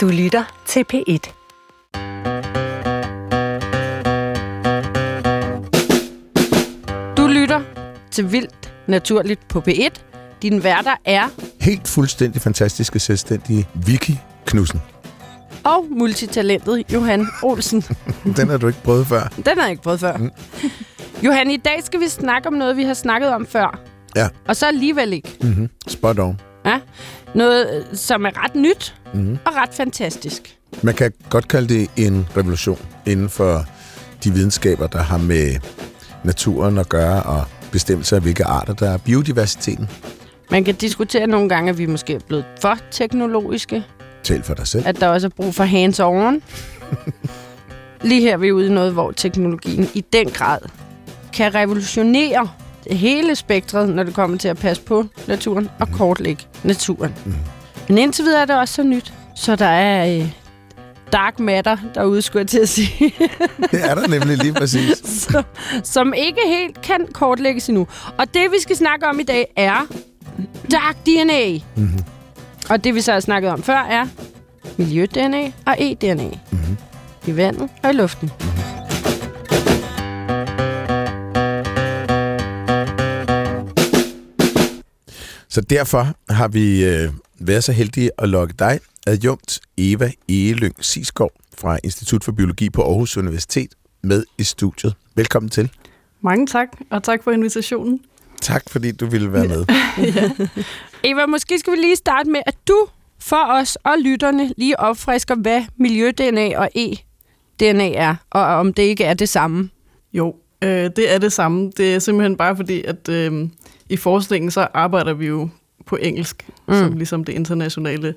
Du lytter til P1. Du lytter til Vildt Naturligt på P1. Din værter er Helt fuldstændig fantastiske, selvstændige Vicky Knudsen. og multitalentet Johan Olsen. Den har du ikke prøvet før. Den har jeg ikke prøvet før. Mm. Johan, i dag skal vi snakke om noget, vi har snakket om før. Ja. Og så alligevel ikke. Mm-hmm. Spot on. Ja. Noget, øh, som er ret nyt Mm-hmm. og ret fantastisk. Man kan godt kalde det en revolution inden for de videnskaber, der har med naturen at gøre og bestemmelse af, hvilke arter der er biodiversiteten. Man kan diskutere nogle gange, at vi måske er blevet for teknologiske. Tal for dig selv. At der også er brug for hands-on. Lige her er vi ude i noget, hvor teknologien i den grad kan revolutionere hele spektret, når det kommer til at passe på naturen og kortlægge naturen. Mhm. Men indtil videre er det også så nyt, så der er øh, dark matter derude, skulle jeg til at sige, Det er der nemlig lige præcis. som, som ikke helt kan kortlægges endnu. Og det, vi skal snakke om i dag, er dark DNA. Mm-hmm. Og det, vi så har snakket om før, er miljø-DNA og e-DNA. Mhm. I vandet og i luften. Så derfor har vi øh, været så heldige at lokke dig, adjunkt Eva Egelyng Sisgaard fra Institut for Biologi på Aarhus Universitet, med i studiet. Velkommen til. Mange tak, og tak for invitationen. Tak, fordi du ville være med. Eva, måske skal vi lige starte med, at du for os og lytterne lige opfrisker, hvad miljø-DNA og e-DNA er, og om det ikke er det samme. Jo, øh, det er det samme. Det er simpelthen bare fordi, at øh, i forskningen så arbejder vi jo på engelsk, Mm. som ligesom det internationale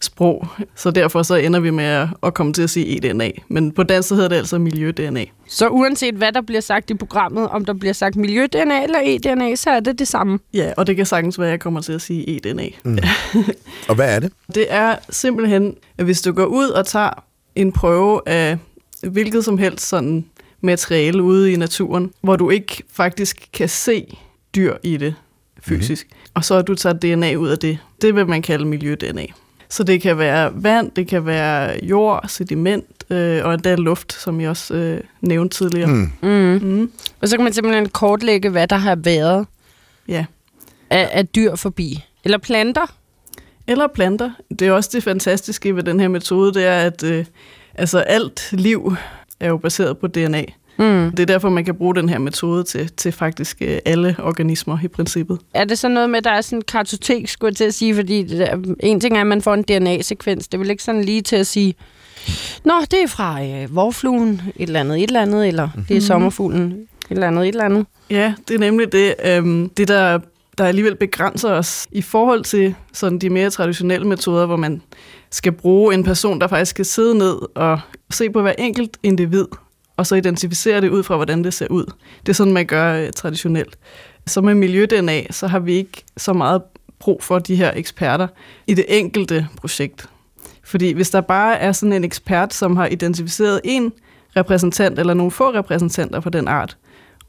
sprog. Så derfor så ender vi med at, at komme til at sige e-DNA. Men på dansk så hedder det altså miljø-DNA. Så uanset hvad der bliver sagt i programmet, om der bliver sagt miljø-DNA eller e-DNA, så er det det samme. Ja, og det kan sagtens være, at jeg kommer til at sige e-DNA. Mm. Og hvad er det? Det er simpelthen, at hvis du går ud og tager en prøve af hvilket som helst sådan materiale ude i naturen, hvor du ikke faktisk kan se dyr i det fysisk, mm-hmm. og så du tager DNA ud af det, det vil man kalde miljø-DNA. Så det kan være vand, det kan være jord, sediment øh, og endda luft, som jeg også øh, nævnte tidligere. Mm. Mm. Mm. Og så kan man simpelthen kortlægge, hvad der har været Ja. af, af dyr forbi. Eller planter. Eller planter. Det er også det fantastiske ved den her metode, det er, at øh, altså alt liv er jo baseret på DNA. Mm. Det er derfor, man kan bruge den her metode til, til faktisk øh, alle organismer i princippet. Er det så noget med, at der er sådan en kartotek, skulle jeg til at sige? Fordi det en ting er, at man får en DNA-sekvens. Det vel ikke sådan lige til at sige, Nå, det er fra øh, vorfluen, et eller andet, et eller andet, eller mm-hmm. det er sommerfuglen, et eller andet, et eller andet. Ja, det er nemlig det, øhm, det der, der alligevel begrænser os i forhold til sådan de mere traditionelle metoder, hvor man skal bruge en person, der faktisk skal sidde ned og se på hver enkelt individ, og så identificere det ud fra, hvordan det ser ud. Det er sådan, man gør øh, traditionelt. Så med miljø-DNA, så har vi ikke så meget brug for de her eksperter i det enkelte projekt. Fordi hvis der bare er sådan en ekspert, som har identificeret en repræsentant eller nogle få repræsentanter for den art,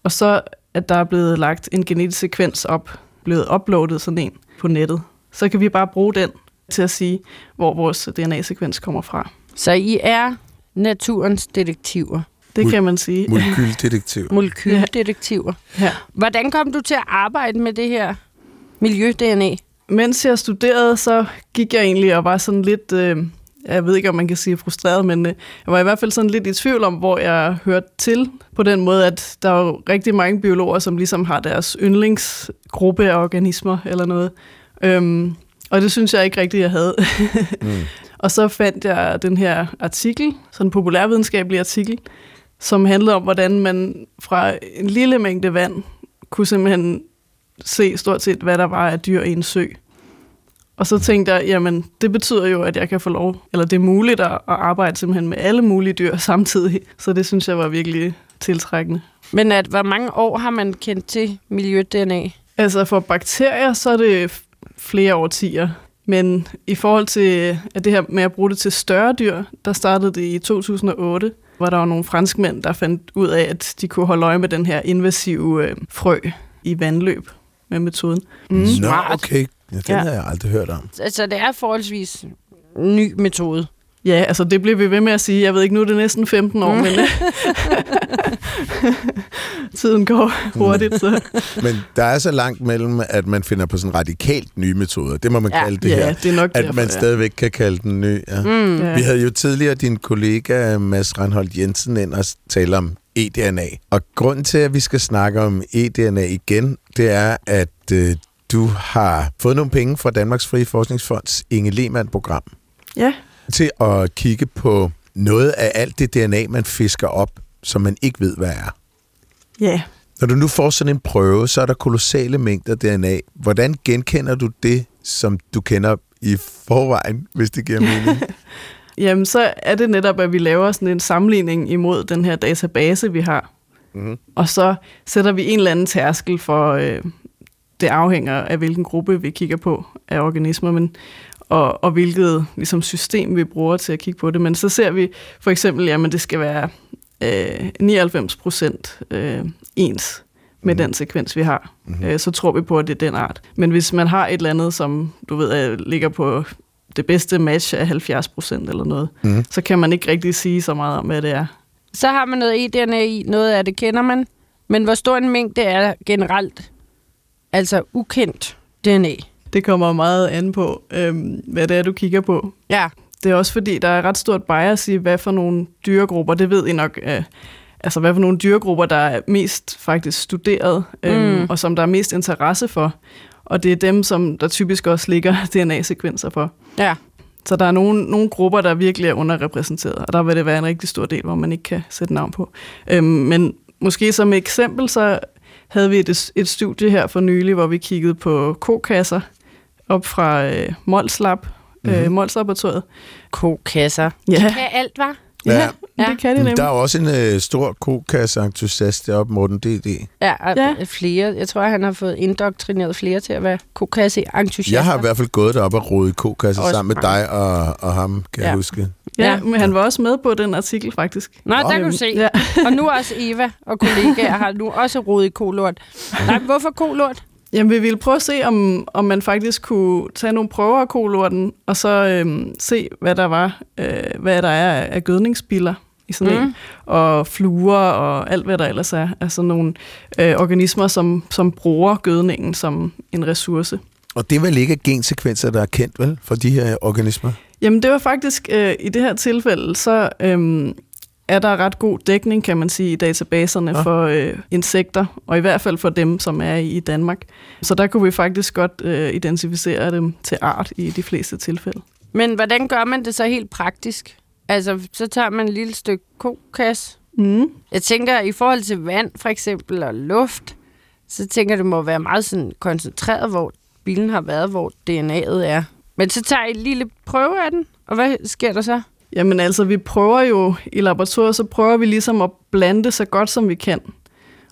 og så at der er blevet lagt en genetisk sekvens op, blevet uploadet sådan en på nettet, så kan vi bare bruge den til at sige, hvor vores DNA-sekvens kommer fra. Så I er naturens detektiver, det Mol- kan man sige. Molekyldetektiv. molekyldetektiver. Ja. Hvordan kom du til at arbejde med det her miljø-DNA? Mens jeg studerede, så gik jeg egentlig og var sådan lidt, øh, jeg ved ikke, om man kan sige frustreret, men øh, jeg var i hvert fald sådan lidt i tvivl om, hvor jeg hørte til. På den måde, at der er jo rigtig mange biologer, som ligesom har deres yndlingsgruppe af organismer eller noget. Øhm, og det synes jeg ikke rigtigt, jeg havde. Mm. Og så fandt jeg den her artikel, sådan en populærvidenskabelig artikel, som handlede om, hvordan man fra en lille mængde vand kunne simpelthen se stort set, hvad der var af dyr i en sø. Og så tænkte jeg, jamen det betyder jo, at jeg kan få lov, eller det er muligt at, arbejde simpelthen med alle mulige dyr samtidig. Så det synes jeg var virkelig tiltrækkende. Men at, hvor mange år har man kendt til miljø-DNA? Altså for bakterier, så er det flere årtier. Men i forhold til at det her med at bruge det til større dyr, der startede det i 2008, hvor der var nogle franskmænd, der fandt ud af, at de kunne holde øje med den her invasive øh, frø i vandløb med metoden. Mm. Nå, okay. Ja, den Ja. har jeg aldrig hørt om. Altså, det er forholdsvis ny metode. Ja, altså det bliver vi ved med at sige. Jeg ved ikke, nu er det næsten 15 år, mm. men tiden går hurtigt. Så. Men der er så langt mellem, at man finder på sådan radikalt nye metoder. Det må man Ja. kalde det Ja, her. det er nok at derfor, man ja. stadigvæk kan kalde den ny. Ja. Mm. Ja. Vi havde jo tidligere din kollega Mads Reinholdt Jensen ind og tale om eDNA. Og grunden til, at vi skal snakke om eDNA igen, det er, at øh, du har fået nogle penge fra Danmarks Frie Forskningsfonds Inge Lehmann-program Ja, til at kigge på noget af alt det DNA, man fisker op, som man ikke ved, hvad er. ja. Når du nu får sådan en prøve, så er der kolossale mængder DNA. Hvordan genkender du det, som du kender i forvejen, hvis det giver mening? Jamen, så er det netop, at vi laver sådan en sammenligning imod den her database, vi har. Mhm. Og så sætter vi en eller anden tærskel for, øh, det afhænger af, hvilken gruppe vi kigger på af organismer, men, og, og hvilket ligesom, system vi bruger til at kigge på det. Men så ser vi for eksempel, jamen det skal være øh, 99 procent øh, ens med Mhm. den sekvens, vi har. Øh, så tror vi på, at det er den art. Men hvis man har et eller andet, som du ved, øh, ligger på det bedste match af 70 procent eller noget, Mhm. så kan man ikke rigtig sige så meget om, hvad det er. Så har man noget eDNA i, noget af det kender man. Men hvor stor en mængde er generelt? Altså ukendt DNA. Det kommer meget an på, øhm, hvad det er, du kigger på. Ja. Det er også fordi, der er ret stort bias i, hvad for nogle dyregrupper, det ved I nok, øh, altså hvad for nogle dyregrupper, der er mest faktisk studeret, øhm, Mm. og som der er mest interesse for. Og det er dem, som der typisk også ligger DNA-sekvenser for. Ja. Så der er nogle, nogle grupper, der virkelig er underrepræsenteret, og der vil det være en rigtig stor del, hvor man ikke kan sætte navn på. Øhm, men måske som eksempel, så havde vi et, et studie her for nylig, hvor vi kiggede på kokasser op fra øh, Mols Lab, mm-hmm. øh, Mols Laboratoriet. Kokasser. Ja, Kan alt, var? Ja. ja, Ja. det kan de nemlig. Der er også en øh, stor kokasse-entusiast deroppe, Morten D.D. Ja, Ja. flere. Jeg tror, han har fået indoktrineret flere til at være kokasse-entusiaster. Jeg har i hvert fald gået derop og rodet i kokasse Også sammen med mange. dig og, og ham, kan ja. Jeg huske. Ja, Ja. men han var også med på den artikel, faktisk. Nå, der kan du se. Ja. Og nu også Eva og kollegaer har nu også rodet i kolort. Nej, hvorfor kolort? Jamen, vi ville prøve at se, om, om man faktisk kunne tage nogle prøver af kolorten, og så øhm, se, hvad der var, øh, hvad der er af- gødningsspiller i sådan mm. En, og fluer og alt, hvad der ellers er. Altså nogle øh, organismer, som, som bruger gødningen som en ressource. Og det er vel ikke gensekvenser, der er kendt, vel, for de her organismer? Jamen, det var faktisk, øh, i det her tilfælde, så øhm, er der ret god dækning, kan man sige, i databaserne Ja. for øh, insekter, og i hvert fald for dem, som er i, Danmark. Så der kunne vi faktisk godt øh, identificere dem til art i de fleste tilfælde. Men hvordan gør man det så helt praktisk? Altså, så tager man et lille stykke kokas. Mm. Jeg tænker, i forhold til vand for eksempel og luft, så tænker det må være meget sådan koncentreret, hvor bilen har været, hvor DNA'et er. Men så tager I en lille prøve af den, og hvad sker der så? Jamen altså, vi prøver jo i laboratoriet, så prøver vi ligesom at blande det så godt, som vi kan.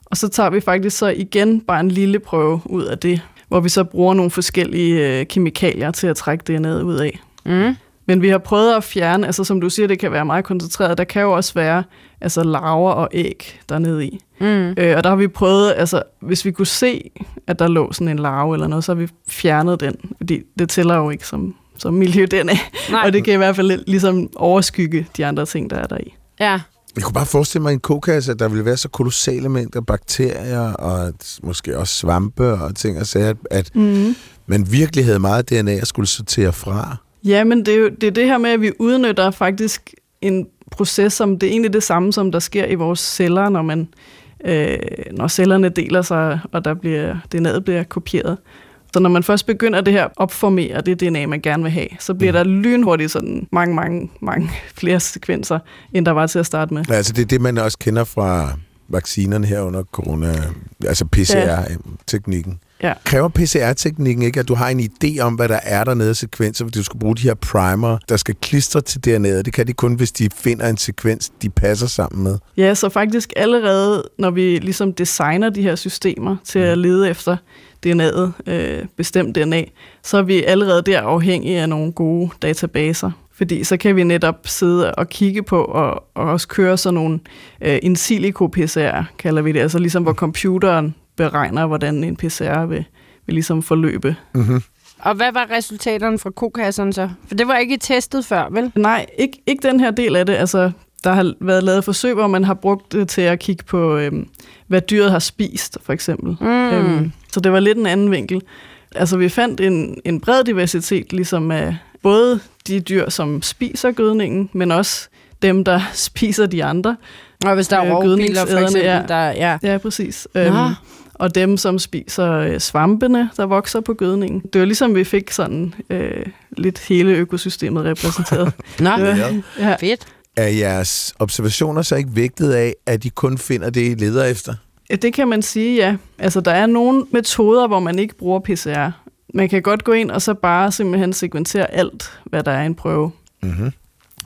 Og så tager vi faktisk så igen bare en lille prøve ud af det, hvor vi så bruger nogle forskellige øh, kemikalier til at trække DNA'et ud af. Mm. Men vi har prøvet at fjerne, altså som du siger, det kan være meget koncentreret. Der kan jo også være altså larver og æg dernede i. Mm. Øh, og der har vi prøvet, altså hvis vi kunne se, at der lå sådan en larve eller noget, så har vi fjernet den. Fordi det tæller jo ikke som, som miljø-DNA. Nej. Og det kan i hvert fald ligesom overskygge de andre ting, der er der i. Ja. Jeg kunne bare forestille mig i en kokasse, at der ville være så kolossale mængder bakterier, og måske også svampe og ting og sager, at Mm. man virkelig havde meget DNA at skulle sortere fra. Ja, men det er jo det, er det her med, at vi udnytter faktisk en proces, som det er egentlig det samme, som der sker i vores celler, når man øh, når cellerne deler sig, og der bliver, DNA'et bliver kopieret. Så når man først begynder det her opformere det DNA, man gerne vil have, så bliver der lynhurtigt sådan mange, mange, mange flere sekvenser, end der var til at starte med. Altså det er det, man også kender fra vaccinerne her under corona, altså PCR-teknikken. Ja. Kræver PCR-teknikken ikke, at du har en idé om, hvad der er dernede af sekvenser, fordi du skal bruge de her primer, der skal klistre til DNA'et. Det kan de kun, hvis de finder en sekvens, de passer sammen med. Ja, så faktisk allerede, når vi ligesom designer de her systemer til at lede efter DNA'et, øh, bestemt DNA, så er vi allerede der afhængige af nogle gode databaser. Fordi så kan vi netop sidde og kigge på og, og også køre sådan nogle øh, in silico PCR, kalder vi det. Altså ligesom hvor computeren beregner, hvordan en PCR vil, vil ligesom forløbe. Mm-hmm. Og hvad var resultaterne fra kokasserne så? For det var ikke testet før, vel? Nej, ikke, ikke den her del af det. Altså, der har været lavet forsøg, hvor man har brugt det til at kigge på, øhm, hvad dyret har spist, for eksempel. Mm. Øhm, så det var lidt en anden vinkel. Altså, vi fandt en, en bred diversitet, ligesom af både de dyr, som spiser gødningen, men også dem, der spiser de andre. Og hvis der er Øh, rovbiler, for eksempel, ja. der... Ja. Ja, præcis. Nå. Øhm, og dem, som spiser øh, svampene, der vokser på gødningen. Det var ligesom, vi fik sådan øh, lidt hele økosystemet repræsenteret. Nå, Ja. ja. fedt. Er jeres observationer så ikke vægtet af, at de kun finder det, I leder efter? Ja, Det kan man sige, ja. Altså, der er nogle metoder, hvor man ikke bruger PCR. Man kan godt gå ind og så bare simpelthen sekventere alt, hvad der er i en prøve. Mm-hmm.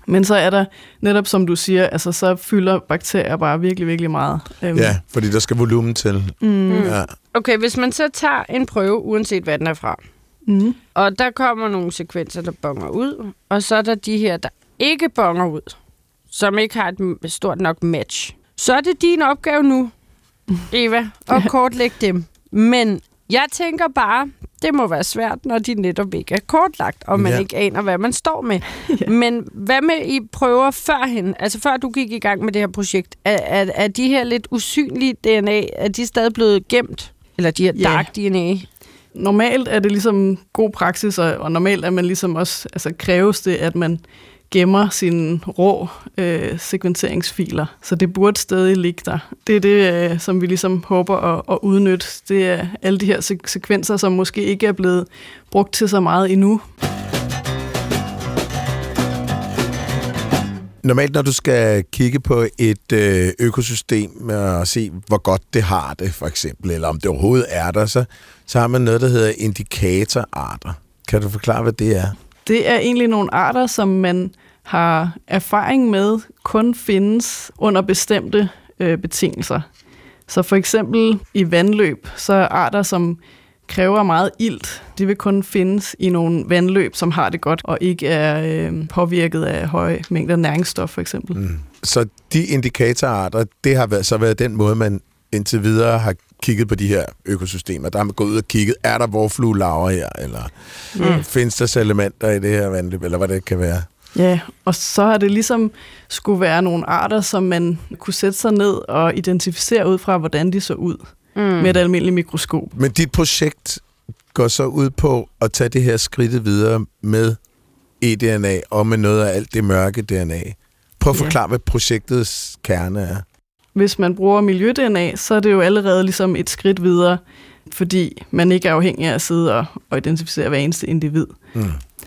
Men så er der, netop som du siger, altså så fylder bakterier bare virkelig, virkelig meget. Øhm, Ja, fordi der skal volumen til. Mm. Ja. Okay, hvis man så tager en prøve, uanset hvad den er fra, Mm. og der kommer nogle sekvenser, der bonger ud, og så er der de her, der ikke bonger ud, som ikke har et stort nok match. Så er det din opgave nu, Eva, at kortlægge dem. Men jeg tænker bare, det må være svært, når de netop ikke er kortlagt, og man Ja. ja. ikke aner, hvad man står med. ja. Men hvad med I prøver førhen, altså før du gik i gang med det her projekt, er, er, er de her lidt usynlige DNA, er de stadig blevet gemt? Eller de her Ja. dark DNA? Normalt er det ligesom god praksis, og, og normalt er man ligesom også, altså kræves det, at man gemmer sine rå øh, sekventeringsfiler. Så det burde stadig ligge der. Det er det, øh, som vi ligesom håber at, at udnytte. Det er alle de her se- sekvenser, som måske ikke er blevet brugt til så meget endnu. Normalt, når du skal kigge på et øh, økosystem og se, hvor godt det har det, for eksempel, eller om det overhovedet er der, så, så har man noget, der hedder indikatorarter. Kan du forklare, hvad det er? Det er egentlig nogle arter, som man har erfaring med, kun findes under bestemte øh, betingelser. Så for eksempel i vandløb, så er arter, som kræver meget ilt, de vil kun findes i nogle vandløb, som har det godt, og ikke er øh, påvirket af høje mængder næringsstof, for eksempel. Mm. Så de indikatorarter, det har været, så været den måde, man indtil videre har kigget på de her økosystemer. Der har man gået ud og kigget, er der vorfluelaver her, eller mm. findes der salamandre i det her vandløb, eller hvad det kan være. Ja, og så har det ligesom skulle være nogle arter, som man kunne sætte sig ned og identificere ud fra, hvordan de så ud mm. med et almindeligt mikroskop. Men dit projekt går så ud på at tage det her skridt videre med eDNA og med noget af alt det mørke DNA. Prøv at Ja. forklare, hvad projektets kerne er. Hvis man bruger miljø-DNA, så er det jo allerede ligesom et skridt videre, fordi man ikke er afhængig af at sidde og, og identificere hver eneste individ. Mm.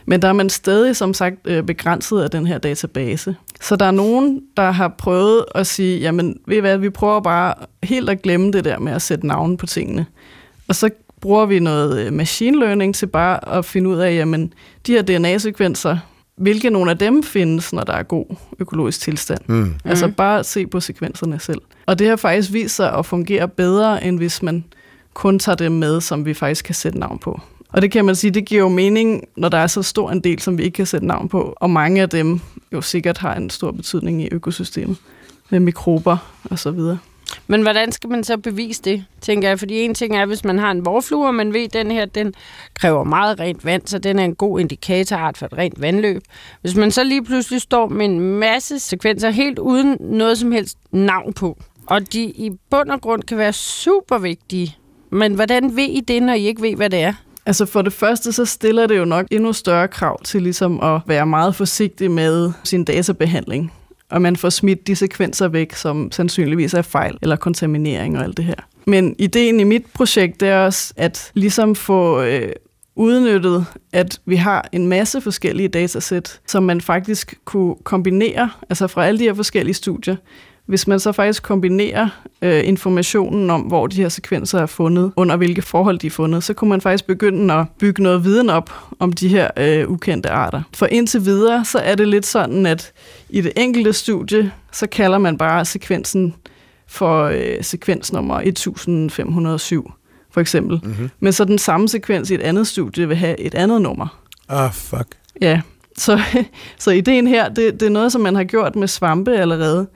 Men der er man stadig, som sagt, øh, begrænset af den her database. Så der er nogen, der har prøvet at sige, jamen ved I hvad, vi prøver bare helt at glemme det der med at sætte navn på tingene. Og så bruger vi noget øh, machine learning til bare at finde ud af, jamen de her DNA-sekvenser, hvilke nogle af dem findes, når der er god økologisk tilstand. Mm. Altså bare se på sekvenserne selv. Og det har faktisk vist sig at fungere bedre, end hvis man kun tager dem med, som vi faktisk kan sætte navn på. Og det kan man sige, det giver jo mening, når der er så stor en del, som vi ikke kan sætte navn på. Og mange af dem jo sikkert har en stor betydning i økosystemet. Med mikrober og så videre. Men hvordan skal man så bevise det, tænker jeg? Fordi en ting er, hvis man har en vorflue, og man ved, at den her den kræver meget rent vand, så den er en god indikatorart for et rent vandløb. Hvis man så lige pludselig står med en masse sekvenser helt uden noget som helst navn på, og de i bund og grund kan være super vigtige, men hvordan ved I det, når I ikke ved, hvad det er? Altså for det første, så stiller det jo nok endnu større krav til ligesom at være meget forsigtig med sin databehandling. Og man får smidt de sekvenser væk, som sandsynligvis er fejl eller kontaminering og alt det her. Men ideen i mit projekt, det er også at ligesom få øh, udnyttet, at vi har en masse forskellige datasæt, som man faktisk kunne kombinere, altså fra alle de her forskellige studier, hvis man så faktisk kombinerer øh, informationen om, hvor de her sekvenser er fundet, under hvilke forhold de er fundet, så kunne man faktisk begynde at bygge noget viden op om de her øh, ukendte arter. For indtil videre, så er det lidt sådan, at i det enkelte studie, så kalder man bare sekvensen for øh, sekvens nummer 1507, for eksempel. Mm-hmm. Men så den samme sekvens i et andet studie vil have et andet nummer. Ah, fuck. Ja, så, så ideen her, det, det er noget, som man har gjort med svampe allerede.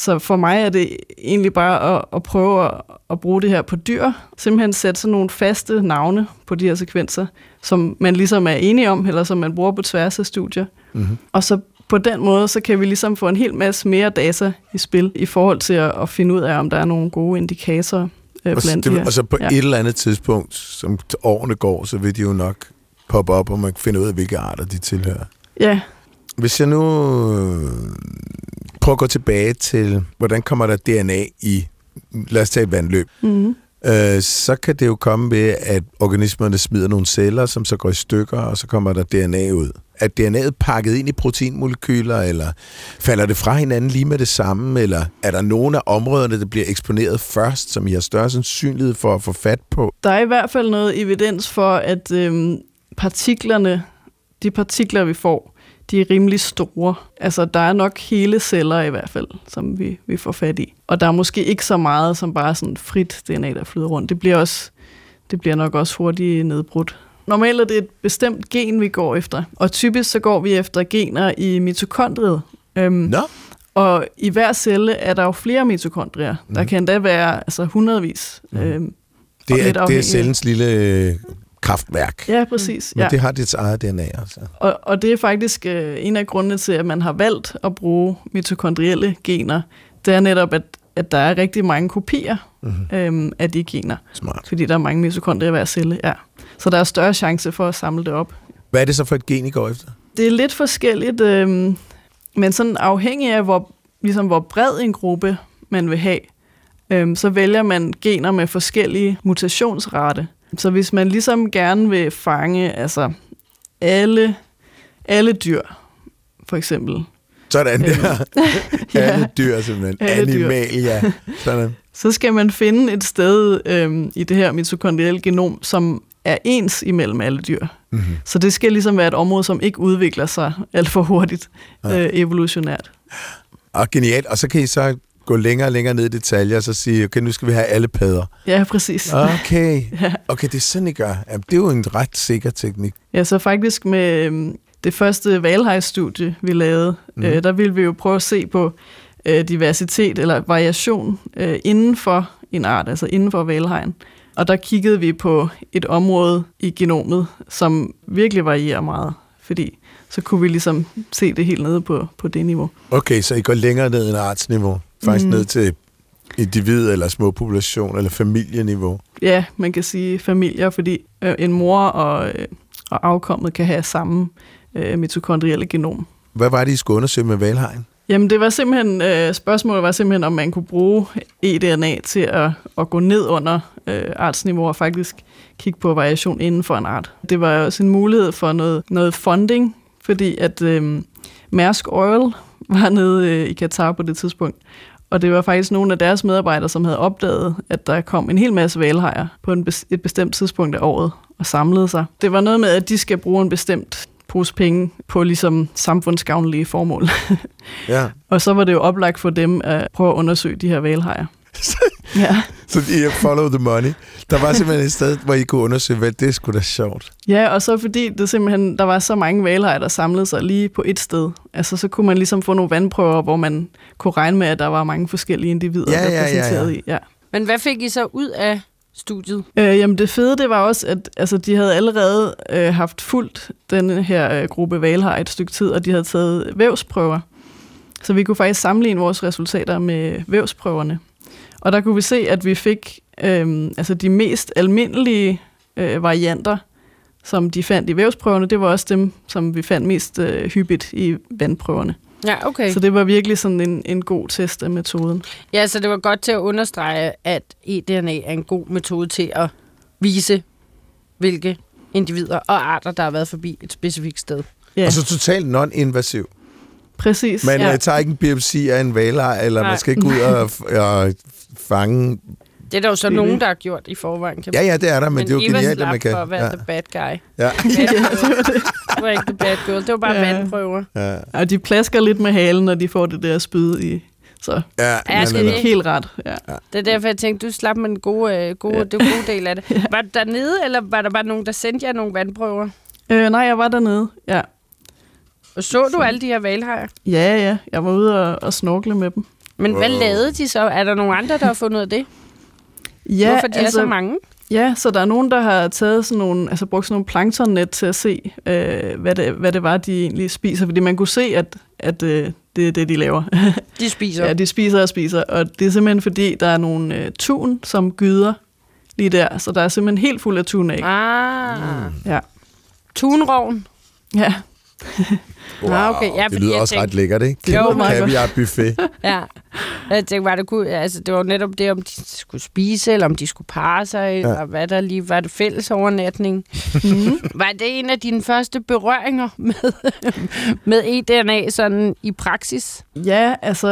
Så for mig er det egentlig bare at, at prøve at, at bruge det her på dyr. Simpelthen sætte sådan nogle faste navne på de her sekvenser, som man ligesom er enige om, eller som man bruger på tværs af studier. Mm-hmm. Og så på den måde, så kan vi ligesom få en hel masse mere data i spil, i forhold til at, at finde ud af, om der er nogle gode indikatorer øh, blandt de det, her. og så på Ja. et eller andet tidspunkt, som årene går, så vil de jo nok poppe op, og man kan finde ud af, hvilke arter de tilhører. Ja, Hvis jeg nu øh, prøver at gå tilbage til, hvordan kommer der DNA i, lad os tage et vandløb, mm-hmm. øh, så kan det jo komme ved, at organismerne smider nogle celler, som så går i stykker, og så kommer der DNA ud. Er DNA'et pakket ind i proteinmolekyler, eller falder det fra hinanden lige med det samme, eller er der nogle af områderne, der bliver eksponeret først, som I har større sandsynlighed for at få fat på? Der er i hvert fald noget evidens for, at øhm, partiklerne, de partikler, vi får, de er rimelig store. Altså, der er nok hele celler i hvert fald, som vi, vi får fat i. Og der er måske ikke så meget som bare sådan frit DNA, der flyder rundt. Det bliver, også, det bliver nok også hurtigt nedbrudt. Normalt er det et bestemt gen, vi går efter. Og typisk så går vi efter gener i mitokondriet. Øhm, Nå, og i hver celle er der jo flere mitokondrier. Mm. Der kan endda være altså hundredvis. Mhm. Mm. Øhm, det er, det er cellens lille øh, kraftværk. ja, præcis. Men Ja. det har dets eget DNA, altså. Og, og det er faktisk øh, en af grundene til, at man har valgt at bruge mitokondrielle gener. Det er netop, at, at der er rigtig mange kopier Mm-hmm. øhm, af de gener. Smart. Fordi der er mange mitokondrier i hver celle. Ja. Så der er større chance for at samle det op. Hvad er det så for et gen, I går efter? Det er lidt forskelligt, øhm, men sådan afhængig af, hvor, ligesom hvor bred en gruppe man vil have, øhm, så vælger man gener med forskellige mutationsrate. Så hvis man ligesom gerne vil fange altså alle, alle dyr, for eksempel, Sådan der. Alle dyr, simpelthen. Alle dyr. Animalia. Sådan. så skal man finde et sted øhm, i det her mitokondrielle genom, som er ens imellem alle dyr. Mm-hmm. Så det skal ligesom være et område, som ikke udvikler sig alt for hurtigt Ja. øh, evolutionært. Og genialt. Og så kan I så gå længere og længere ned i detaljer, og så sige, okay, nu skal vi have alle padder. Ja, præcis. Okay. Ja. Okay, det er sådan, I gør. Jamen, det er jo en ret sikker teknik. Ja, så faktisk med øhm, det første valhejstudie, vi lavede, Mhm. mm. øh, der ville vi jo prøve at se på øh, diversitet eller variation øh, inden for en art, altså inden for valhejen. Og der kiggede vi på et område i genomet, som virkelig varierer meget, fordi så kunne vi ligesom se det helt nede på, på det niveau. Okay, så I går længere ned end artsniveau. Faktisk Mhm. ned til individ eller små population eller familieniveau. Ja, man kan sige familier, fordi øh, en mor og, øh, og afkommet kan have samme øh, mitokondrielle genom. Hvad var det, I skulle undersøge med valhajen? Jamen det var simpelthen, øh, spørgsmålet var simpelthen, om man kunne bruge eDNA til at, at gå ned under øh, artsniveau og faktisk kigge på variation inden for en art. Det var også en mulighed for noget, noget funding, fordi at øh, Mærsk Oil var nede øh, i Katar på det tidspunkt, og det var faktisk nogle af deres medarbejdere, som havde opdaget, at der kom en hel masse valhajer på en bes- et bestemt tidspunkt af året og samlede sig. Det var noget med, at de skal bruge en bestemt pose penge på ligesom samfundsgavnlige formål. Ja. Og så var det jo oplagt for dem at prøve at undersøge de her valhajer. Ja. Så I follow the money. Der var simpelthen et sted, hvor I kunne undersøge, hvad det skulle da sjovt. ja, og så fordi det simpelthen, der var så mange valhajer, der samlede sig lige på et sted. Altså så kunne man ligesom få nogle vandprøver, hvor man kunne regne med, at der var mange forskellige individer Ja, ja, ja, ja. repræsenteret i. Ja. Men hvad fik I så ud af studiet? Øh, jamen det fede, det var også, at altså, de havde allerede øh, haft fuldt den her øh, gruppe valhajer et stykke tid, og de havde taget vævsprøver. Så vi kunne faktisk sammenligne vores resultater med vævsprøverne. Og der kunne vi se, at vi fik øh, altså de mest almindelige øh, varianter, som de fandt i vævsprøverne, det var også dem, som vi fandt mest øh, hyppigt i vandprøverne. Ja, okay. Så det var virkelig sådan en, en god test af metoden. Ja, så det var godt til at understrege, at eDNA er en god metode til at vise, hvilke individer og arter, der har været forbi et specifikt sted. Ja, Og så totalt non-invasiv. præcis. Man Ja. ja. tager ikke en biopsi af en valhaj, eller Nej. man skal ikke ud og, og fange... Det er der jo så nogen, der har gjort i forvejen. Kan Ja, ja, det er der, men, men det er jo Eva genialt, at man kan... for at være Ja, the bad guy. ja, det var ikke the bad girl, det var bare Ja. vandprøver. ja, Og de plasker lidt med halen, når de får det der spyd i. Så ja, Ja, det er ikke helt ret. Ja. Det er derfor, jeg tænkte, du slap med den gode, øh, gode, Ja. det gode del af det. Var du dernede, eller var der bare nogen, der sendte jer nogle vandprøver? Øh, nej, jeg var dernede. Ja. Og så du alle de her valhajer? ja, ja. Jeg var ude og, og snorkle med dem. Men hvad lavede de så? Er der nogen andre, der har fundet ud af det? Ja, Hvorfor de altså, er så mange? Ja, så der er nogen, der har taget sådan nogle, altså brugt sådan nogle planktonnet til at se, øh, hvad, det, hvad det var, de egentlig spiser. Fordi man kunne se, at, at øh, det er det, de laver. De spiser. ja, de spiser og spiser. Og det er simpelthen fordi, der er nogle øh, tun, som gyder lige der. Så der er simpelthen helt fuld af tun af. Ah, Ja. tunroven. ja. Wow, Ah, okay. Ja, det lyder jeg også tænkte- ret lækkert, ikke? Det lyder meget godt. Kaviar buffet. Ja. Jeg tænkte bare, det, kunne, altså, det var netop det, om de skulle spise, eller om de skulle parre sig, ja. Og hvad der lige var det fælles overnatning. Mm. Var det en af dine første berøringer med, med eDNA sådan i praksis? Ja, altså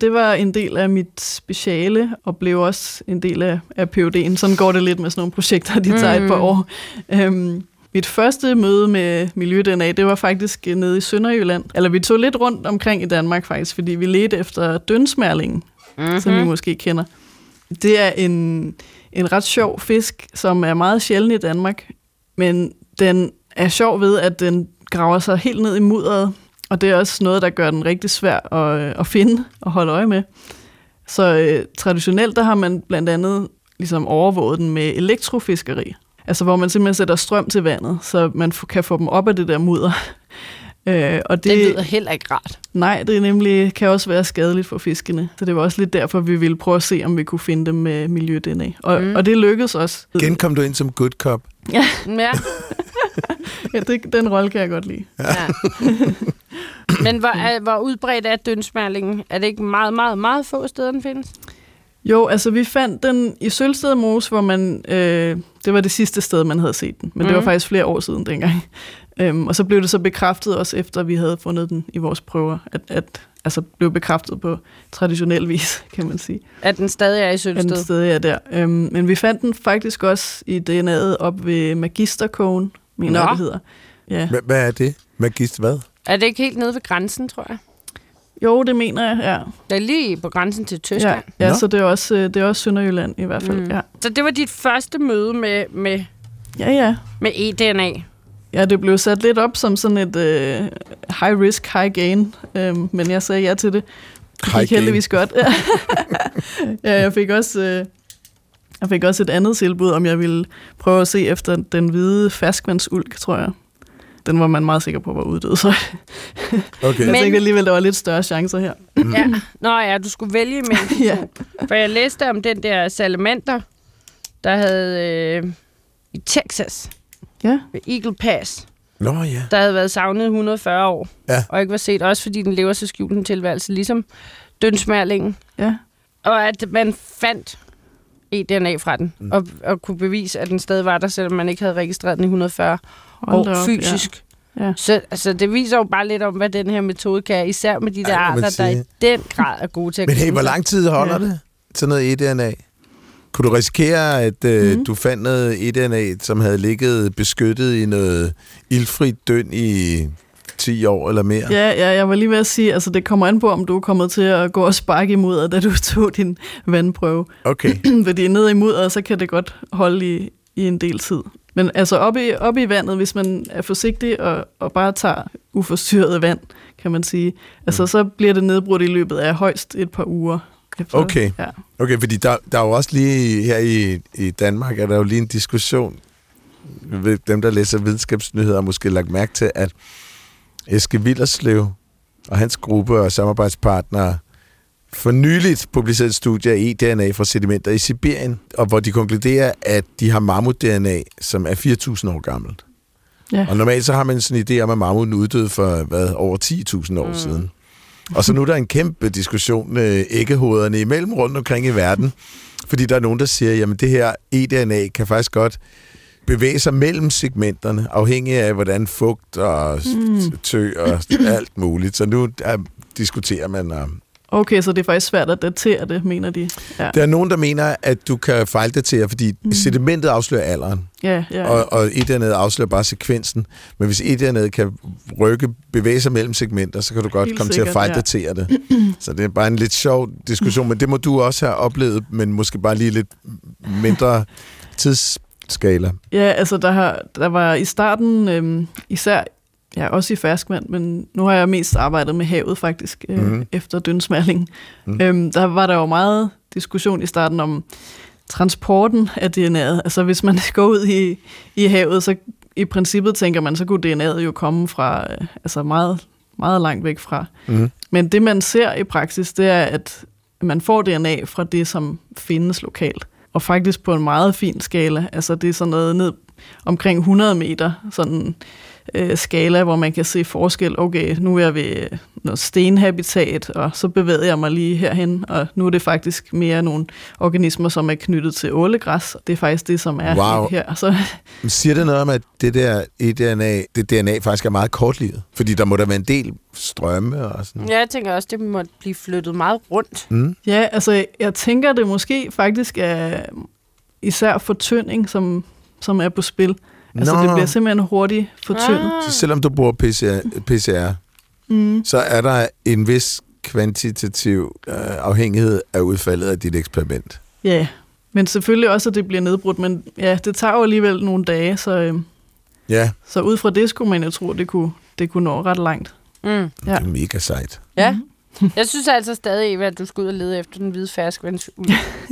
det var en del af mit speciale, og blev også en del af, af PUD'en. Sådan går det lidt med sådan nogle projekter, de tager et par Mm. år. Øhm, mit første møde med Miljø-DNA, det var faktisk øh, nede i Sønderjylland. Eller vi tog lidt rundt omkring i Danmark faktisk, fordi vi ledte efter dønsmærlingen, mm-hmm. som I måske kender. Det er en, en ret sjov fisk, som er meget sjælden i Danmark, men den er sjov ved, at den graver sig helt ned i mudderet, og det er også noget, der gør den rigtig svær at, øh, at finde og holde øje med. Så øh, traditionelt, der har man blandt andet ligesom overvåget den med elektrofiskeri. Altså hvor man simpelthen sætter strøm til vandet, så man kan få dem op af det der mudder. Øh, og Det lyder heller ikke rart. Nej, det er nemlig, kan også være skadeligt for fiskene. Så det var også lidt derfor, vi ville prøve at se, om vi kunne finde dem med miljø-DNA. Og, Mm. og det lykkedes også. Igen kom du ind som good cop. Ja. Ja, det, den rolle kan jeg godt lide. ja. Men hvor, er, hvor udbredt er dønsmærlingen? Er det ikke meget, meget, meget få steder, den findes? Jo, altså vi fandt den i Sølsted Mose, hvor man, øh, det var det sidste sted, man havde set den. Men mm. det var Mhm. faktisk flere år siden dengang. Øhm, og så blev det så bekræftet også efter, vi havde fundet den i vores prøver, at, at altså blev bekræftet på traditionel vis, kan man sige. At den stadig er i At den stadig er der. Øhm, men vi fandt den faktisk også i DNA'et op ved Magisterkogen, mener jeg, det hedder. Ja. Hvad, hvad er det? Magist hvad? Er det ikke helt nede ved grænsen, tror jeg? Jo, det mener jeg, ja. Det er lige på grænsen til Ja, Tyskland. ja Nå. så det er, også, øh, det er også Sønderjylland i hvert fald. Mm. Ja. Så det var dit første møde med, med, ja, ja. med eDNA. Ja, det blev sat lidt op som sådan et øh, high risk, high gain, øhm, men jeg sagde ja til det. Det gik heldigvis godt. ja, jeg fik også... Øh, jeg fik også et andet tilbud, om jeg ville prøve at se efter den hvide ferskvandsulk, tror jeg. Den var man meget sikker på var uddød, så Okay. jeg Men- tænkte alligevel, der var lidt større chancer her. Ja. Nå ja, du skulle vælge imellem. ja. For jeg læste om den der salamander, der havde øh, i Texas ja. ved Eagle Pass, Nå ja. der havde været savnet i 140 år. Ja. Og ikke var set, også fordi den lever så skjult en tilværelse, ligesom dønsmærlingen. Ja. Og at man fandt eDNA fra den, mm. og, og kunne bevise, at den stadig var der, selvom man ikke havde registreret den i 140 Hold år op, fysisk. Ja. Ja. Så altså, det viser jo bare lidt om, hvad den her metode kan, især med de der man arter, der i den grad er gode til at Men hey, hvor lang tid holder Ja. det? Sådan noget eDNA? Kunne du risikere, at øh, Mhm. du fandt noget eDNA, som havde ligget beskyttet i noget ildfrit døn i 10 år eller mere? Ja, ja, jeg var lige ved at sige, altså det kommer an på, om du er kommet til at gå og sparke imod, da du tog din vandprøve. Okay. Fordi ned i mudderet, så kan det godt holde i, i en del tid. Men altså oppe i, oppe i vandet, hvis man er forsigtig og, og bare tager uforstyrret vand, kan man sige, altså så bliver det nedbrudt i løbet af højst et par uger. Efter, Okay. Ja. Okay, fordi der, der er jo også lige her i, i Danmark, er der jo lige en diskussion, dem, der læser videnskabsnyheder, har måske lagt mærke til, at Eske Villerslev og hans gruppe og samarbejdspartnere for nyligt publiceret et studie af eDNA fra sedimenter i Sibirien, og hvor de konkluderer, at de har mammut-DNA, som er 4.000 år gammelt. Ja. Og normalt så har man sådan en idé om, at mammuten uddøde for hvad, over 10.000 år mm. siden. Og så nu er der en kæmpe diskussion med æggehoderne imellem rundt omkring i verden, fordi der er nogen, der siger, jamen det her eDNA kan faktisk godt bevæge sig mellem segmenterne, afhængig af, hvordan fugt og mm. tø og alt muligt. Så nu er, diskuterer man om... Okay, så det er faktisk svært at datere det, mener de. Ja, Der er nogen, der mener, at du kan fejldatere, fordi mm. sedimentet afslører alderen, ja, ja. og, og eDNA'et afslører bare sekvensen. Men hvis eDNA'et kan rykke, bevæge sig mellem segmenter, så kan du godt Helt komme til at sikkert, fejldatere det. Så det er bare en lidt sjov diskussion, men det må du også have oplevet, men måske bare lige lidt mindre tidsskala. Ja, altså der, har, der var i starten, øhm, især ja, også i ferskvand, men nu har jeg mest arbejdet med havet faktisk, øh, mm. efter dønsmærling. Mm. Øhm, der var der jo meget diskussion i starten om transporten af DNA'et. Altså hvis man går ud i, i havet, så i princippet tænker man, så kunne DNA'et jo komme fra øh, altså meget, meget langt væk fra. Mm. Men det man ser i praksis, det er, at man får DNA fra det, som findes lokalt. Og faktisk på en meget fin skala. Altså det er sådan noget ned omkring 100 meter, sådan øh, skala, hvor man kan se forskel. Okay, nu er jeg ved noget stenhabitat, og så bevæger jeg mig lige herhen, og nu er det faktisk mere nogle organismer, som er knyttet til ålegræs. Det er faktisk det, som er Wow. her. Så Men Siger det noget om, at det der eDNA, det DNA faktisk er meget kortlivet? Fordi der må der være en del strømme og sådan. Ja, jeg tænker også, det må blive flyttet meget rundt. Mm. Ja, altså jeg tænker, det måske faktisk er især fortynding, som, som er på spil. Altså Nå. det bliver simpelthen hurtigt fortyndet. Ah. Så selvom du bruger PCR, PCR Mm. så er der en vis kvantitativ øh, afhængighed af udfaldet af dit eksperiment. Ja, men selvfølgelig også, at det bliver nedbrudt. Men ja, det tager jo alligevel nogle dage, så, øh, Ja, så ud fra det skulle man jo tro, det kunne, det kunne nå ret langt. Mm. ja. det er mega sejt. Ja. Jeg synes altså stadig, Eva, at du skal ud og lede efter den hvide ferskvands.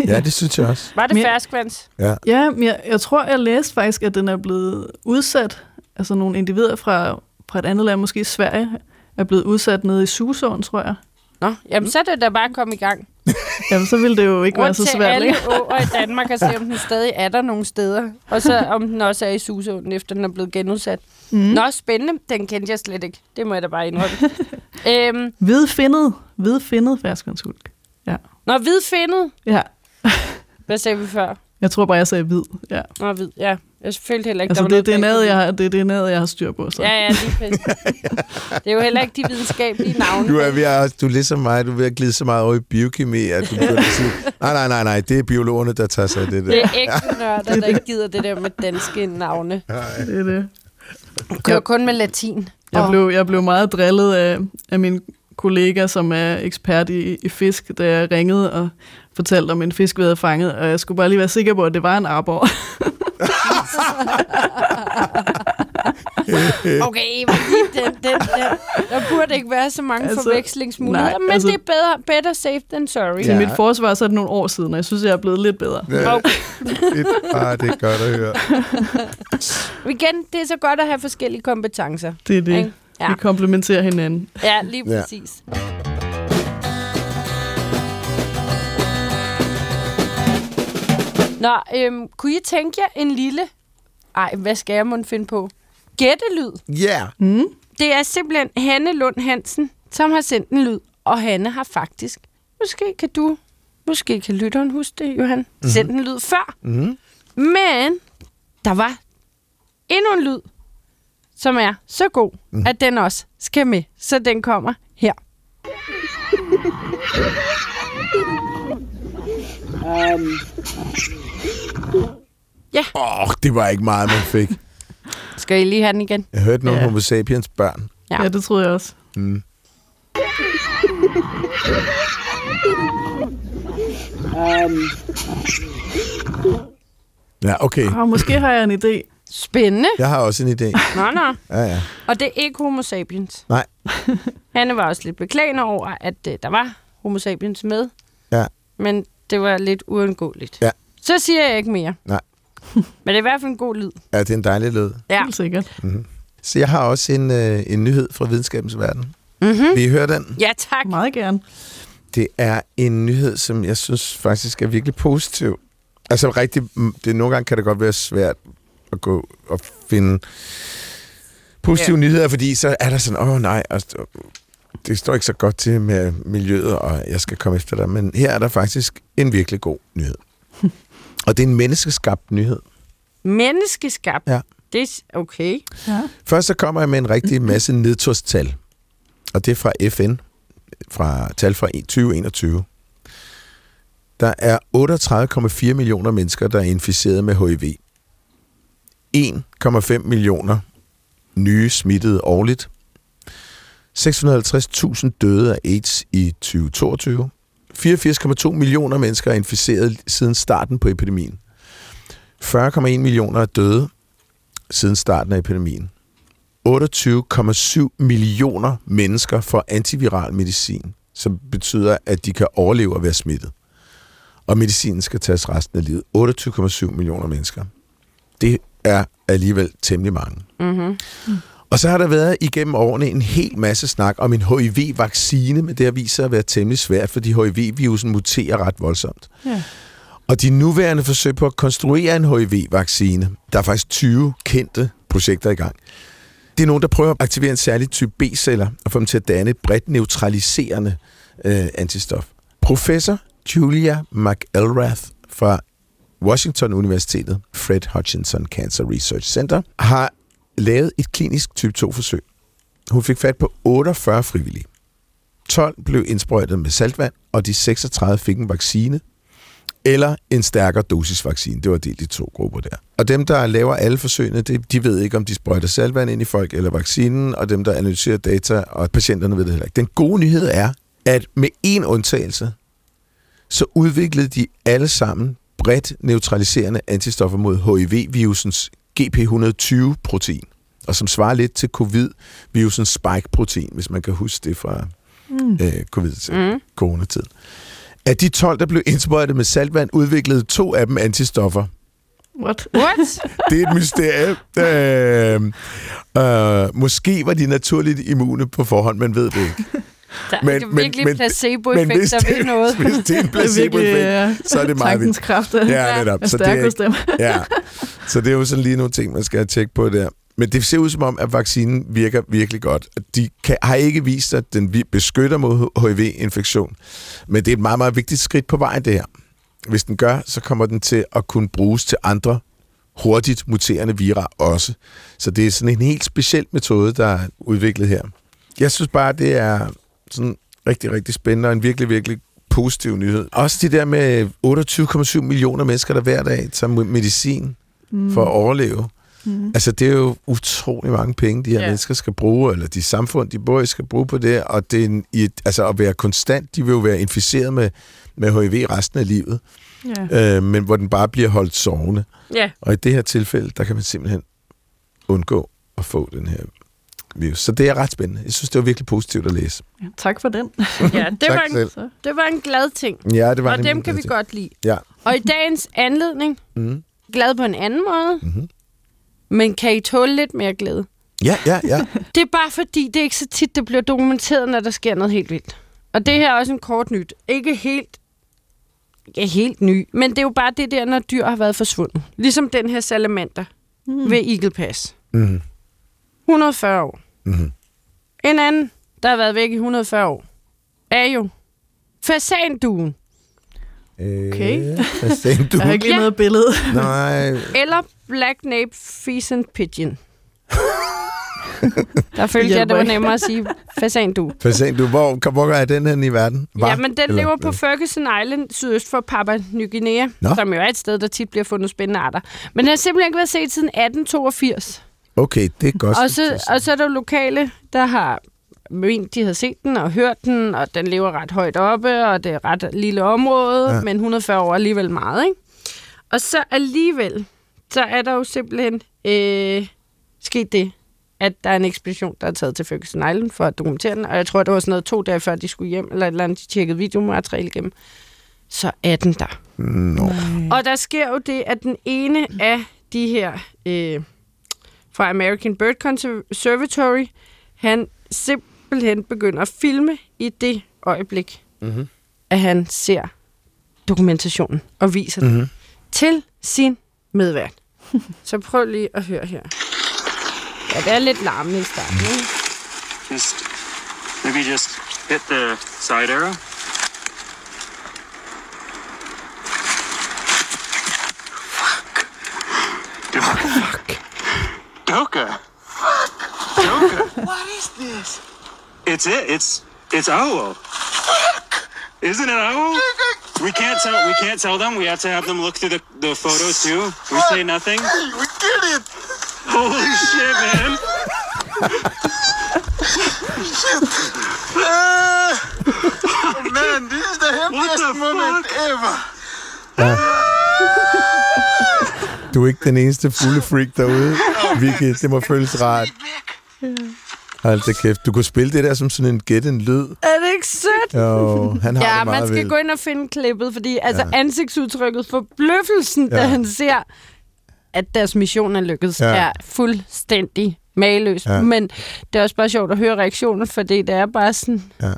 Ja, det synes jeg også. Var det Men- ferskvands? Ja. Ja, men jeg, jeg tror, jeg læste faktisk, at den er blevet udsat. Altså nogle individer fra, fra et andet land, måske Sverige, er blevet udsat nede i Susåen, tror jeg. Nå, jamen så er det da bare at komme i gang. Jamen, så ville det jo ikke være Rundt så til svært. alle Ikke? åer i Danmark og se, om den stadig er der nogle steder. Og så om den også er i Susåen, efter den er blevet genudsat. Mm. Nå, spændende. Den kendte jeg slet ikke. Det må jeg da bare indrømme. øhm, Hvidfindet, hvidfindet ferskvandshulk. nå, hvidfindet. Ja, Hvad sagde vi før? jeg tror bare, jeg sagde hvid. Ja. Nå, hvid. Ja, jeg følte heller ikke, Altså, der det var er noget bag jeg har, det er DNA'et, jeg har styr på. Så. Ja, ja, lige præcis. Det er jo heller ikke de videnskabelige navne. Du er, ved at, du er ligesom mig, du er ved at glide så meget over i biokemi, at du begynder at sige, nej, nej, nej, nej, det er biologerne, der tager sig af det der. Det er ægte nørder, der ikke gider det der med danske navne. Det er det. Kører kun med latin. Jeg, blev, jeg blev meget drillet af, af min kollega, som er ekspert i, i fisk, da jeg ringede og fortalte om en fisk, vi havde fanget, og jeg skulle bare lige være sikker på, at det var en arbor. Okay, den, den, den. Der burde ikke være så mange altså, forvekslingsmuligheder, nej, men altså- det er bedre, better safe than sorry. Til Ja. mit forsvar, så er det nogle år siden, og jeg synes, jeg er blevet lidt bedre. Ja, Okay. ah, det er godt at høre. Igen, det er så godt at have forskellige kompetencer. Det er det. Ikke? Ja. Vi komplementerer hinanden. Ja, lige Ja. Nå, øhm, kunne I tænke jer en lille... Ej, hvad skal jeg måtte finde på? Gættelyd. Ja, yeah. Mm. Det er simpelthen Hanne Lund Hansen, som har sendt en lyd. Og Hanne har faktisk... Måske kan du... Måske kan lytteren huske det, Johan. Mm-hmm. Sendt en lyd før. mm-hmm. Men der var endnu en lyd, som er så god, mm. at den også skal med. Så den kommer her. Åh, oh, det var ikke meget, man fik. Skal I lige have den igen? Jeg hørte nogle Ja. homo sapiens børn. Ja. Ja. ja, det troede jeg også. Mm. Ja, okay. Og måske har jeg en idé. Spændende. Jeg har også en idé. Nå, nå. Ja, ja. Og det er ikke homo sapiens. Nej. Hanne var også lidt beklagende over, at uh, der var homo sapiens med. Ja. Men det var lidt uundgåeligt. Ja. Så siger jeg ikke mere. Nej. Men det er i hvert fald en god lyd. Ja, det er en dejlig lyd. Ja. Helt sikkert. Så jeg har også en, øh, en nyhed fra videnskabens verden. Mm-hmm. Vil I høre den? Ja, tak. Meget gerne. Det er en nyhed, som jeg synes faktisk er virkelig positiv. Altså rigtig, mm, det, nogle gange kan det godt være svært at gå og finde positive ja. nyheder, fordi så er der sådan, åh oh, nej, altså, det står ikke så godt til med miljøet, og jeg skal komme efter dig. Men her er der faktisk en virkelig god nyhed. Og det er en menneskeskabt nyhed. Menneskeskabt. Ja. Det er okay. Ja. Først så kommer jeg med en rigtig masse nedturstal, og det er fra FN, fra tal fra 2021. Der er 38,4 millioner mennesker, der er inficeret med HIV. 1,5 millioner nye smittede årligt. 650.000 døde af AIDS i 2022. 84,2 millioner mennesker er inficeret siden starten på epidemien. 40,1 millioner er døde siden starten af epidemien. 28,7 millioner mennesker får antiviral medicin, som betyder, at de kan overleve og være smittet. Og medicinen skal tages resten af livet. 28,7 millioner mennesker. Det er alligevel temmelig mange. Mm-hmm. Og så har der været igennem årene en hel masse snak om en HIV-vaccine, men det har vist sig at være temmelig svært, fordi HIV-virusen muterer ret voldsomt. Ja. Og de nuværende forsøg på at konstruere en HIV-vaccine, der er faktisk 20 kendte projekter i gang. Det er nogen, der prøver at aktivere en særlig type B-celler og få dem til at danne et bredt neutraliserende øh, antistof. Professor Julia McElrath fra Washington Universitetet, Fred Hutchinson Cancer Research Center, har lavet et klinisk type 2-forsøg. Hun fik fat på 48 frivillige. 12 blev indsprøjtet med saltvand, og de 36 fik en vaccine, eller en stærkere dosis vaccine. Det var delt i to grupper der. Og dem, der laver alle forsøgene, det, de ved ikke, om de sprøjter saltvand ind i folk eller vaccinen, og dem, der analyserer data, og patienterne ved det heller ikke. Den gode nyhed er, at med én undtagelse, så udviklede de alle sammen bredt neutraliserende antistoffer mod HIV-virusens GP120-protein, og som svarer lidt til covid-virusens spike-protein, hvis man kan huske det fra mm. øh, covid Mm. coronatiden. Af de 12, der blev indsprøjtet med saltvand, udviklede to af dem antistoffer. What? What? Det er et mysterie. øh, øh, måske var de naturligt immune på forhånd, man ved det ikke. Der Men- er men- virkelig men- placebo-effekt, hvis der det- ved noget. Hvis det er en placebo-effekt, uh, så er det meget vildt. kraft er, Ja, netop. Så det er, dem. ja. Så det er jo sådan lige nogle ting, man skal have tjek på der. Men det ser ud som om, at vaccinen virker virkelig godt. De kan, har ikke vist, at den beskytter mod HIV-infektion. Men det er et meget, meget vigtigt skridt på vejen, det her. Hvis den gør, så kommer den til at kunne bruges til andre hurtigt muterende vira også. Så det er sådan en helt speciel metode, der er udviklet her. Jeg synes bare, det er sådan rigtig, rigtig spændende og en virkelig, virkelig positiv nyhed. Også det der med 28,7 millioner mennesker, der hver dag tager medicin mm. for at overleve. Mm. Altså, det er jo utrolig mange penge, de her ja. mennesker skal bruge, eller de samfund, de bor i, skal bruge på det, og det er en, i et, altså at være konstant, de vil jo være inficeret med, med HIV resten af livet, Ja. øh, men hvor den bare bliver holdt sovende. Ja, Og i det her tilfælde, der kan man simpelthen undgå at få den her virus. Så det er ret spændende. Jeg synes, det var virkelig positivt at læse. ja. Tak for den. ja det, Tak var en, selv. Det var en glad ting. Ja, det var Og dem kan vi ting. godt lide. Ja. Og i dagens anledning, Mm. glad på en anden måde, Mhm. men kan I tåle lidt mere glæde? Ja, ja, ja. Det er bare fordi, det er ikke så tit, det bliver dokumenteret, når der sker noget helt vildt. Og det her er også en kort nyt. Ikke helt, ikke helt ny, men det er jo bare det der, når dyr har været forsvundet. Ligesom den her salamander mm. ved Eagle Pass. Mm. 140 år. Mm. En anden, der har været væk i 140 år, er jo fasanduen, Okay. Du? Jeg har ikke lige Ja. noget billede. Nej, eller Black Nape Pheasant Pigeon. der følte jeg, det var nemmere at sige fasandue. hvad sagde du? Hvor, hvor er den hen i verden? Var? Ja, men den Eller- lever på Ferguson Island, sydøst for Papua Ny Guinea, Nå. som jo er et sted, der tit bliver fundet spændende arter. Men den har simpelthen ikke været set siden 1882. Okay, det er godt. Og så, og så er der lokale, der har ment, de har set den og hørt den, og den lever ret højt oppe, og det er et ret lille område, Ja. ja. men 140 år er alligevel meget, ikke? Og så alligevel, så er der jo simpelthen øh, sket det, at der er en ekspedition, der er taget til Ferguson Island for at dokumentere den, og jeg tror, det var sådan noget to dage før, de skulle hjem, eller et eller andet, de tjekkede videomateriale igennem. Så er den der. Nå. Og der sker jo det, at den ene af de her øh, fra American Bird Conservatory, han simpelthen begynder at filme i det øjeblik, Mhm. at han ser dokumentationen og viser den Mhm. til sin medvært. Så prøv lige at høre her. Ja, det er lidt larmende i starten. Ikke? Just maybe just hit the side arrow. Doka. Fuck. Doka. What is this? It's it. It's it's owl. Isn't it owl? We can't tell. We can't tell them. We have to have them look through the, the photos too. We say nothing. Hey, we did it! Holy shit, man! Ah! oh, man, this is the happiest the moment fuck? ever. Du er ikke den eneste fulde freak derude, Vicky. Det må føles rart. Hold da kæft. Du kunne spille det der som sådan en gæt en lyd. Er det ikke sødt? Jo, han har Ja, det meget man skal vildt. gå ind og finde klippet, fordi altså ansigtsudtrykket, forbløffelsen, ja. da Ja. han ser, at deres mission er lykkedes, Ja. ja. er fuldstændig mageløs. Ja. Ja. Men det er også bare sjovt at høre reaktionen, fordi det er bare sådan... Ja.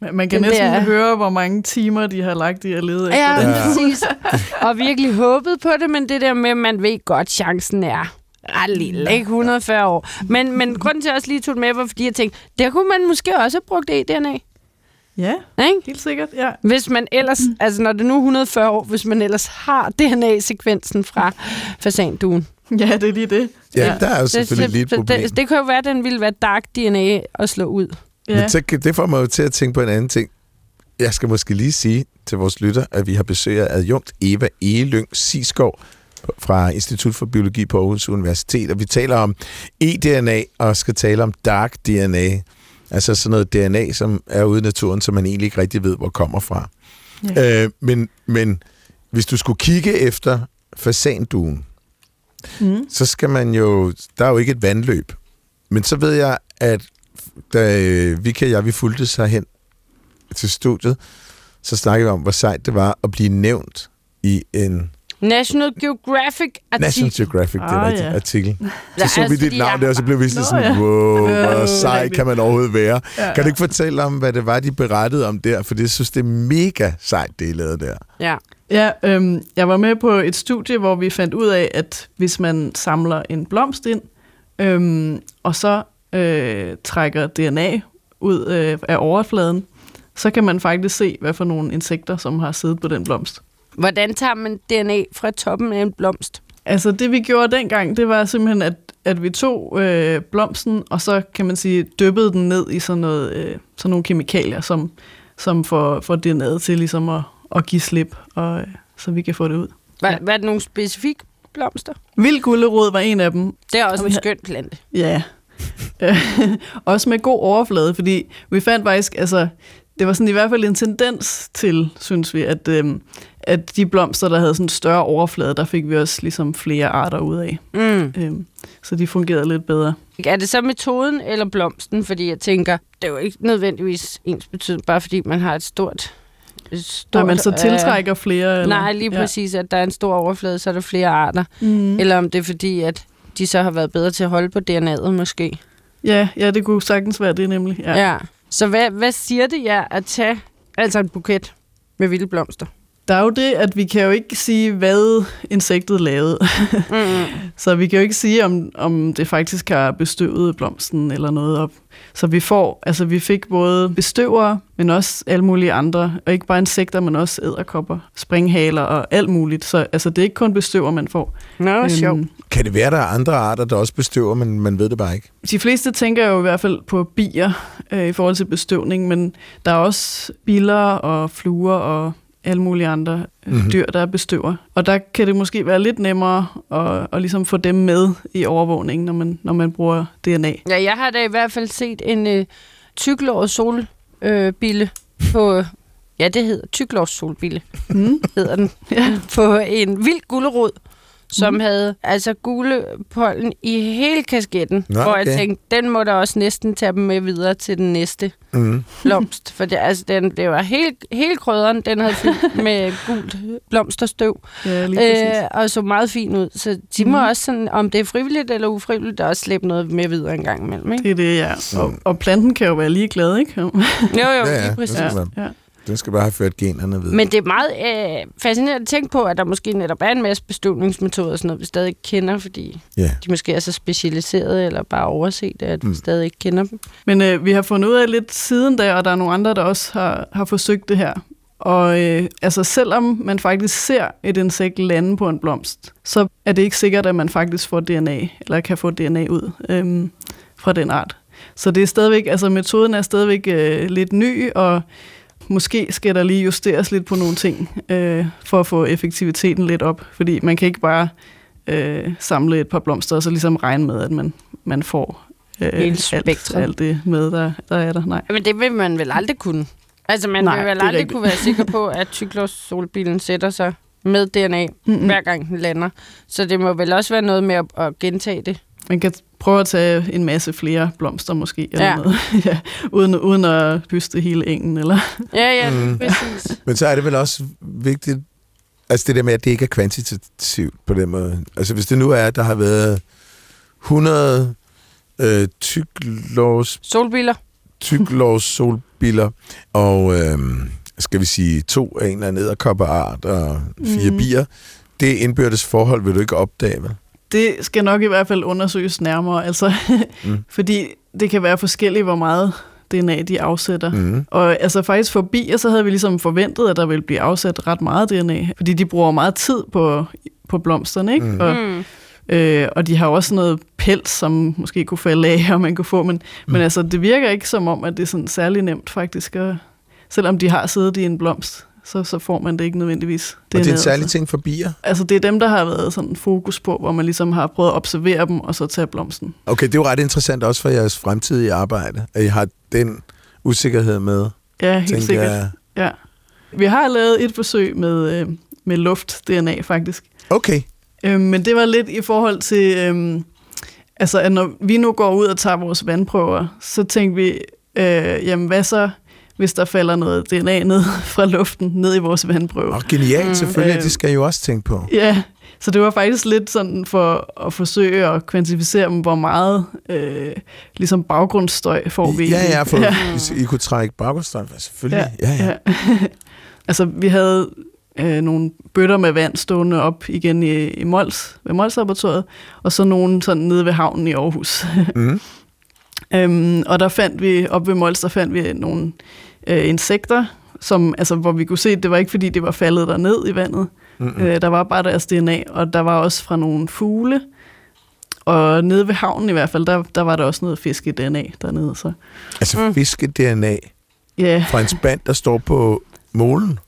Man- Man kan Den næsten der- høre, hvor mange timer de har lagt i at lede efter Ja, den. ja. præcis. Og virkelig håbet på det, men det der med, at man ved godt, chancen er ret lille, ikke? 140 år. Men, men grunden til, at jeg også lige tog det med, var, fordi jeg tænkte, der kunne man måske også have brugt eDNA. Ja, Ikke? helt sikkert, ja. Hvis man ellers, mm. altså når det nu er 140 år, hvis man ellers har DNA-sekvensen fra fasanduen. Ja, det er lige det. Ja, der er jo selvfølgelig lige et problem. Det, det kan jo være, at den ville være dark DNA at slå ud. Ja. Men så, det får mig jo til at tænke på en anden ting. Jeg skal måske lige sige til vores lytter, at vi har besøg af adjunkt Eva Egelyng Siskov fra Institut for Biologi på Aarhus Universitet, og vi taler om eDNA og skal tale om dark DNA. Altså sådan noget DNA, som er ude i naturen, som man egentlig ikke rigtig ved, hvor kommer fra. Ja. Øh, men, men hvis du skulle kigge efter fasanduen, Mm. så skal man jo... Der er jo ikke et vandløb. Men så ved jeg, at da øh, Vika og jeg, vi fulgte sig hen til studiet, så snakkede vi om, hvor sejt det var at blive nævnt i en National Geographic artikel. National Geographic, det er rigtig ja. artikel. Ja, Så så vi altså, dit navn der, og så blev vi sådan, Nå, sådan ja. wow, hvor sej kan man overhovedet være. Ja, Kan du ikke fortælle om, hvad det var, de berettede om der? For det synes det er mega sejt, det I lavede der. Ja. Ja, øhm, jeg var med på et studie, hvor vi fandt ud af, at hvis man samler en blomst ind, øhm, og så øh, trækker DNA ud øh, af overfladen, så kan man faktisk se, hvad for nogle insekter, som har siddet på den blomst. Hvordan tager man DNA fra toppen af en blomst? Altså det vi gjorde dengang, det var simpelthen, at, at vi tog øh, blomsten, og så kan man sige, dyppede den ned i sådan, noget, øh, sådan nogle kemikalier, som, som får, får DNA'et til ligesom at, at give slip, og, øh, så vi kan få det ud. Var, Ja. var det nogle specifikke blomster? Vild gullerod var en af dem. Det er også Og en skøn plante. Ja. Øh, Også med god overflade, fordi vi fandt faktisk, altså, det var sådan i hvert fald en tendens til, synes vi, at, øhm, at de blomster, der havde sådan en større overflade, der fik vi også ligesom flere arter ud af. Mm. Øhm, så de fungerede lidt bedre. Er det så metoden eller blomsten? Fordi jeg tænker, det er jo ikke nødvendigvis ens betydning, bare fordi man har et stort... Et stort Når man så øh, tiltrækker flere... Eller? Nej, lige præcis, at der er en stor overflade, så er der flere arter. Ja. Mm. Eller om det er fordi, at de så har været bedre til at holde på DNA'et måske. Ja, ja, det kunne sagtens være det nemlig. Ja. Ja. Så hvad, hvad siger det jer at tage altså en buket med vilde blomster? Der er jo det, at vi kan jo ikke sige, hvad insektet lavede. Mm-hmm. Så vi kan jo ikke sige, om, om det faktisk har bestøvet blomsten eller noget op. Så vi får, altså vi fik både bestøvere, men også alle mulige andre, og ikke bare insekter, men også æderkopper, springhaler og alt muligt. Så altså, det er ikke kun bestøver, man får. Nå, øhm, sjovt. Kan det være, der er andre arter, der også bestøver, men man ved det bare ikke? De fleste tænker jo i hvert fald på bier øh, i forhold til bestøvning, men der er også biller og fluer og alle mulige andre mm-hmm. dyr, der er bestøver. Og der kan det måske være lidt nemmere at, at ligesom få dem med i overvågningen, når man, når man bruger DNA. Ja, jeg har da i hvert fald set en øh, tyklåret solbille øh, bille på... Ja, det hedder tyklårs solbille, Mm. hedder den. Ja. På en vild gulerod, som Mhm. havde altså gule pollen i hele kasketten. Nå, Hvor jeg okay. tænkte, den må da også næsten tage dem med videre til den næste Mm. blomst. For det, altså, den, det var helt, helt krødderen, den havde fyldt med gult blomsterstøv. Ja, lige. Øh, og så meget fint ud. Så de må Mhm. også sådan, om det er frivilligt eller ufrivilligt, der også slæbe noget med videre en gang imellem. Ikke? Det er det, ja. Og, og planten kan jo være lige glad, ikke? Jo, jo, Ja, lige præcis. ja. Den skal bare have ført generne ved. Men det er meget øh, fascinerende at tænke på, at der måske netop er en masse bestøvningsmetoder, og sådan noget, vi stadig ikke kender, fordi Ja. de måske er så specialiserede, eller bare overset, at vi Mm. stadig ikke kender dem. Men øh, vi har fundet ud af lidt siden da, og der er nogle andre, der også har, har forsøgt det her. Og øh, altså selvom man faktisk ser et insekt lande på en blomst, så er det ikke sikkert, at man faktisk får DNA, eller kan få DNA ud øhm, fra den art. Så det er stadigvæk, altså metoden er stadigvæk øh, lidt ny, og måske skal der lige justeres lidt på nogle ting, øh, for at få effektiviteten lidt op. Fordi man kan ikke bare øh, samle et par blomster, og så ligesom regne med, at man, man får øh, Hele alt, alt det med, der, der er der. Nej. Men det vil man vel aldrig kunne. Altså, man Nej, vil vel aldrig rigtigt. kunne være sikker på, at cyklossolbilen sætter sig med DNA, Mm-mm. hver gang den lander. Så det må vel også være noget med at, at gentage det. Man kan prøve at tage en masse flere blomster måske, eller Ja. noget, ja, uden, uden at høste hele engen. Eller. Ja, ja, Mm. præcis. Men så er det vel også vigtigt, altså det der med, at det ikke er kvantitativt på den måde. Altså hvis det nu er, at der har været 100 øh, tyklårs, Solbiler. tyklårs solbiler, og øh, skal vi sige to af en eller anden æderkopperart og fire mm. Bier, det indbyrdes forhold vil du ikke opdage, vel? Det skal nok i hvert fald undersøges nærmere, altså, Mm. fordi det kan være forskelligt, hvor meget DNA de afsætter. Mm. Og altså faktisk for bier, så havde vi ligesom forventet, at der ville blive afsat ret meget DNA, fordi de bruger meget tid på, på blomsterne, ikke? Mm. Og, Mm. øh, og de har også noget pels, som måske kunne falde af, og man kunne få, men, mm. men altså, det virker ikke som om, at det er sådan særlig nemt faktisk, og selvom de har siddet i en blomst, så, så får man det ikke nødvendigvis. Og det er en særlig ting for bier? Altså, det er dem, der har været sådan fokus på, hvor man ligesom har prøvet at observere dem, og så tage blomsten. Okay, det er jo ret interessant også for jeres fremtidige arbejde, at I har den usikkerhed med, Ja, helt sikkert. jeg. Ja. Vi har lavet et forsøg med, øh, med luft-DNA, faktisk. Okay, Øh, men det var lidt i forhold til, øh, altså at når vi nu går ud og tager vores vandprøver, så tænkte vi, øh, jamen hvad så, hvis der falder noget DNA ned fra luften, ned i vores vandprøve? og genialt Mm. selvfølgelig, Øh. det skal jo også tænke på. Ja, så det var faktisk lidt sådan for at forsøge at kvantificere, hvor meget øh, ligesom baggrundsstøj får vi. Ja, ja, for ja. I, I kunne trække baggrundsstøj, selvfølgelig. Ja, ja. ja. altså, vi havde øh, nogle bøtter med vand stående op igen i, i Mols, ved Mols Laboratoriet, og så nogle sådan nede ved havnen i Aarhus. Mm. øhm, og der fandt vi, op ved Mols, der fandt vi nogle øh, insekter, som, altså, hvor vi kunne se, at det var ikke fordi, det var faldet der ned i vandet. Øh, der var bare deres DNA, og der var også fra nogle fugle. Og nede ved havnen i hvert fald, der, der var der også noget fiske-DNA dernede. Så. Altså Mm. fiske-DNA Ja, fra en spand, der står på målen.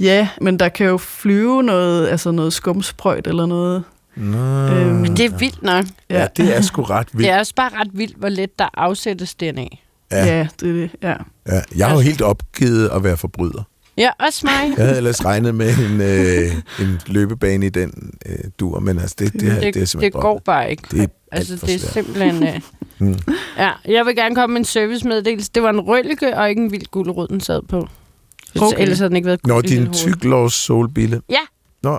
ja, men der kan jo flyve noget, altså noget skumsprøjt eller noget. Nå. Øhm, Det er vildt nok. Ja, det er sgu ret vildt. Det er også bare ret vildt, hvor let der afsættes DNA. Ja. Ja, ja det er det. Ja. Ja, jeg har jo helt opgivet at være forbryder. Ja, også mig. Jeg havde ellers regnet med en, øh, en løbebane i den øh, dur, men altså det, det, det, det, det er det, simpelthen det går bare ikke. Det er altså, alt for det er simpelthen... Uh... Mm. Ja, jeg vil gerne komme med en servicemeddelelse. Det var en røllike og ikke en vild gulerod, den sad på. Okay. Ellers havde den ikke været gul Nå, din tyklårs solbille. Ja. Nå,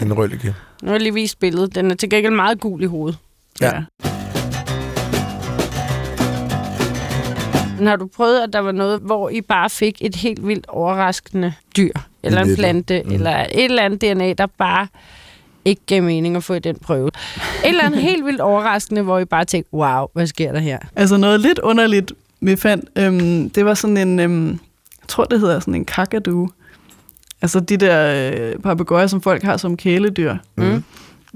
en røllike. Nu har jeg lige vist billedet. Den er til gengæld meget gul i hovedet. Ja. ja. Men har du prøvet, at der var noget, hvor I bare fik et helt vildt overraskende dyr, eller en plante, mm. eller et eller andet DNA, der bare ikke gav mening at få i den prøve. Et eller andet helt vildt overraskende, hvor I bare tænkte, wow, hvad sker der her? Altså noget lidt underligt, vi fandt, øhm, det var sådan en, øhm, jeg tror det hedder sådan en kakadu. Altså de der øh, papegøjer, som folk har som kæledyr. Mm.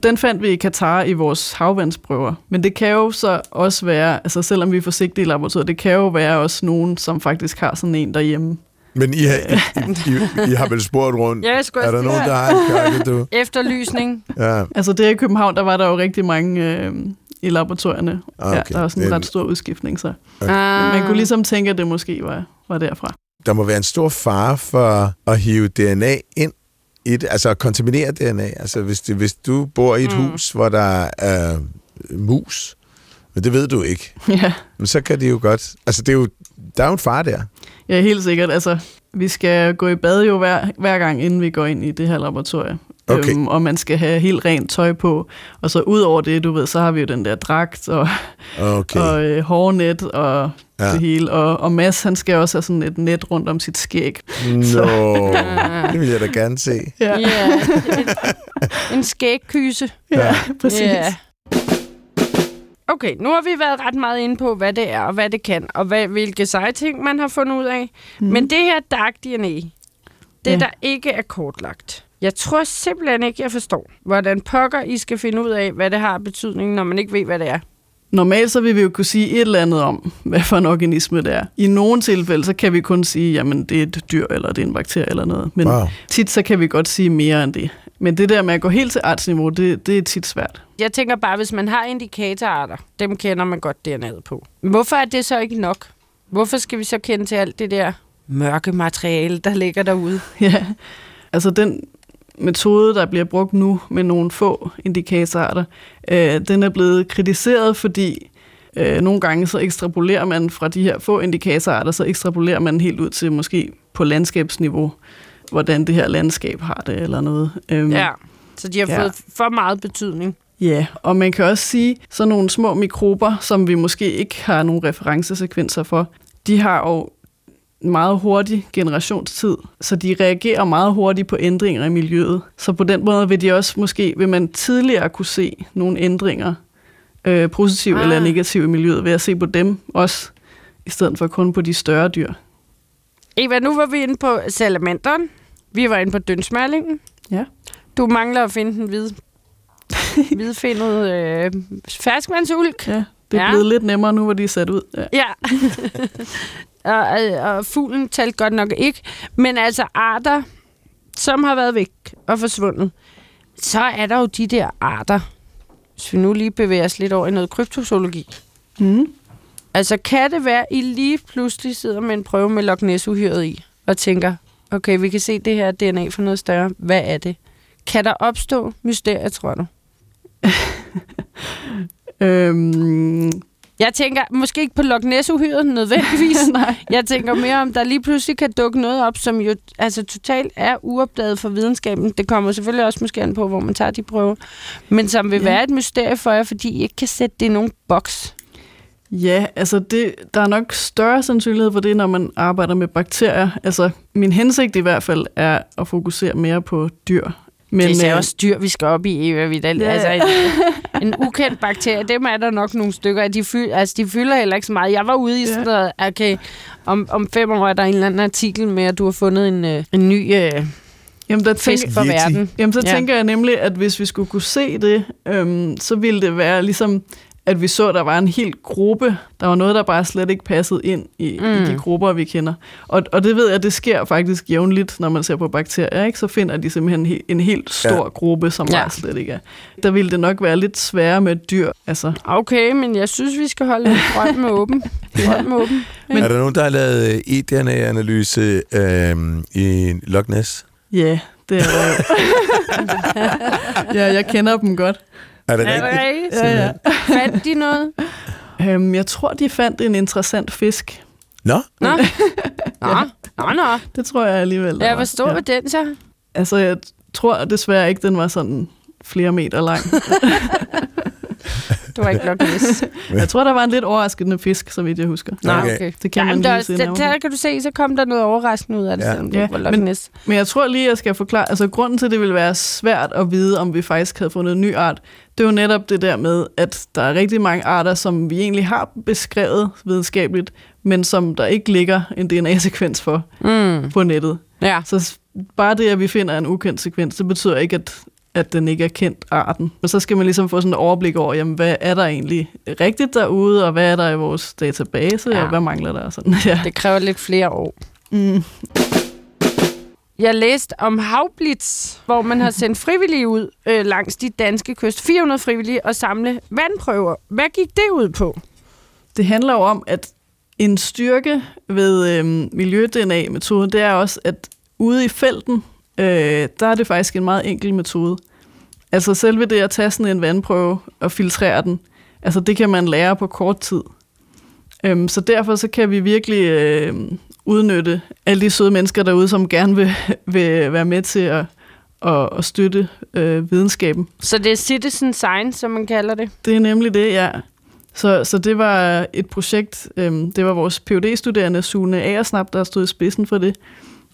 Den fandt vi i Katar i vores havvandsprøver. Men det kan jo så også være, altså selvom vi er forsigtige i laboratoriet, det kan jo være også nogen, som faktisk har sådan en derhjemme. Men I har, I, I, I har vel spurgt rundt? Ja, er der nogen, der har du? Efterlysning. Ja, Altså det i København, der var der jo rigtig mange øh, i laboratorierne. Ah, Ja, okay. der var sådan en ret stor udskiftning, så. Okay. Ah. Man kunne ligesom tænke, at det måske var, var derfra. der må være en stor fare for at hive DNA ind i det, altså kontaminere DNA. Altså hvis, det, hvis du bor i et Mm. hus, hvor der er mus, men det ved du ikke, Ja. men så kan det jo godt, altså det er jo, der er jo en fare der. Ja, helt sikkert. Altså, vi skal gå i bad jo hver, hver gang, inden vi går ind i det her laboratorium. Okay. Øhm, og man skal have helt rent tøj på. Og så ud over det, du ved, så har vi jo den der dragt og, Okay. og øh, hårnet og Ja. ja. det hele. Og, og Mads, han skal også have sådan et net rundt om sit skæg. Nå, det vil jeg da gerne se. Ja, Ja, en, skægkyse. ja præcis. Ja. Okay, nu har vi været ret meget inde på, hvad det er og hvad det kan, og hvad, hvilke seje ting man har fundet ud af. Mm. Men det her dark DNA, det Ja. ja. der ikke er kortlagt. Jeg tror simpelthen ikke, jeg forstår, hvordan pokker I skal finde ud af, hvad det har betydning, når man ikke ved, hvad det er. Normalt så vil vi jo kunne sige et eller andet om, hvad for en organisme det er. I nogle tilfælde, så kan vi kun sige, jamen det er et dyr, eller det er en bakterie eller noget. Men Wow. tit så kan vi godt sige mere end det. Men det der med at gå helt til artsniveau, det, det er tit svært. Jeg tænker bare, hvis man har indikatorarter, dem kender man godt DNA'et på. Hvorfor er det så ikke nok? Hvorfor skal vi så kende til alt det der mørke materiale, der ligger derude? Ja, altså den metode, der bliver brugt nu med nogle få indikatorarter, øh, den er blevet kritiseret, fordi øh, nogle gange så ekstrapolerer man fra de her få indikatorarter, så ekstrapolerer man helt ud til måske på landskabsniveau, hvordan det her landskab har det eller noget. Øhm, Ja. Så de har Ja. fået for meget betydning. Ja, og man kan også sige, så nogle små mikrober, som vi måske ikke har nogle referencesekvenser for, de har jo meget hurtig generationstid, så de reagerer meget hurtigt på ændringer i miljøet. Så på den måde vil de også måske, vil man tidligere kunne se nogle ændringer, øh, positive Ah. eller negative i miljøet, ved at se på dem også, i stedet for kun på de større dyr. Eva, nu var vi inde på salamanderen. Vi var inde på dønsmærlingen. Ja. Du mangler at finde den hvide, hvidfindet øh, ferskvandsulk. Ja, det er Ja. blevet lidt nemmere nu, hvor de er sat ud. Ja. Ja. og, og, og fuglen talte godt nok ikke. Men altså arter, som har været væk og forsvundet, så er der jo de der arter, hvis vi nu lige bevæger os lidt over i noget kryptozoologi. Mm. Altså, kan det være, I lige pludselig sidder med en prøve med Loch ness i, og tænker, okay, vi kan se det her DNA for noget større. Hvad er det? Kan der opstå mysterier, tror du? Øhm, Jeg tænker måske ikke på Loch ness nødvendigvis. nej. Jeg tænker mere om, der lige pludselig kan dukke noget op, som jo altså, totalt er uopdaget for videnskaben. Det kommer selvfølgelig også måske an på, hvor man tager de prøver. Men som vil Ja. være et mysterie for jer, fordi I ikke kan sætte det i nogen boks. Ja, altså det, der er nok større sandsynlighed for det, når man arbejder med bakterier. Altså min hensigt i hvert fald er at fokusere mere på dyr. Men, det er øh, også dyr, vi skal op i, Eva Vidal. Ja. Altså, en, en ukendt bakterie, dem er der nok nogle stykker af. De, fyld, altså, de fylder heller ikke så meget. Jeg var ude i sådan noget, okay, om, om fem år er der en eller anden artikel med, at du har fundet en, øh, en ny øh, jamen, der fisk tænker, for verden. jamen, så ja. tænker jeg nemlig, at hvis vi skulle kunne se det, øhm, så ville det være ligesom, at vi så, at der var en hel gruppe. Der var noget, der bare slet ikke passede ind i, mm. Mm. i de grupper, vi kender. Og, og det ved jeg, det sker faktisk jævnligt, når man ser på bakterier. Ikke? Så finder de simpelthen he- en helt stor Ja. ja. gruppe, som Ja. bare slet ikke er. Der ville det nok være lidt sværere med dyr. Altså, Okay, men jeg synes, vi skal holde drømmen åben. Drømmen åben. Men, er der nogen, der har lavet øh, eDNA-analyse øh, i Loch Ness? Ja, det er der jo. ja, jeg kender dem godt. Er det rigtigt? Ja, ja. fandt de noget? Øhm, jeg tror, de fandt en interessant fisk. Nå, Nå, nå, nå, nå. Det tror jeg alligevel. Ja, hvor stor var den så? Altså, jeg tror desværre ikke, den var sådan flere meter lang. Det var ikke Loch Ness. jeg tror, der var en lidt overraskende fisk, så vidt jeg husker. Nå, Okay. okay. Det kan man men der, er også- der, der kan du se, så kom der noget overraskende ud af det, Ja. selvom det Ja, var Loch men- Ness. Men jeg tror lige, jeg skal forklare, altså grunden til, at det ville være svært at vide, om vi faktisk havde fundet en ny art, det er jo netop det der med, at der er rigtig mange arter, som vi egentlig har beskrevet videnskabeligt, men som der ikke ligger en DNA-sekvens for Mm. på nettet. Ja. Så bare det, at vi finder en ukendt sekvens, det betyder ikke, at, at den ikke er kendt arten. Men så skal man ligesom få sådan et overblik over, jamen, hvad er der egentlig rigtigt derude, og hvad er der i vores database, Ja. og hvad mangler der? Sådan, ja. Det kræver lidt flere år. Mm. Jeg læste om havblitz, hvor man har sendt frivillige ud øh, langs de danske kyst. 400 frivillige og samle vandprøver. Hvad gik det ud på? Det handler jo om, at en styrke ved øhm, miljø-DNA-metoden, det er også, at ude i felten, øh, der er det faktisk en meget enkel metode. Altså selve det at tage sådan en vandprøve og filtrere den, altså det kan man lære på kort tid. Øhm, så derfor så kan vi virkelig øh, udnytte alle de søde mennesker derude, som gerne vil, vil være med til at, at, at støtte øh, videnskaben. Så det er citizen science, som man kalder det. Det er nemlig det, ja. Så, så det var et projekt, øhm, det var vores phd studerende Sune Agersnap, der stod i spidsen for det.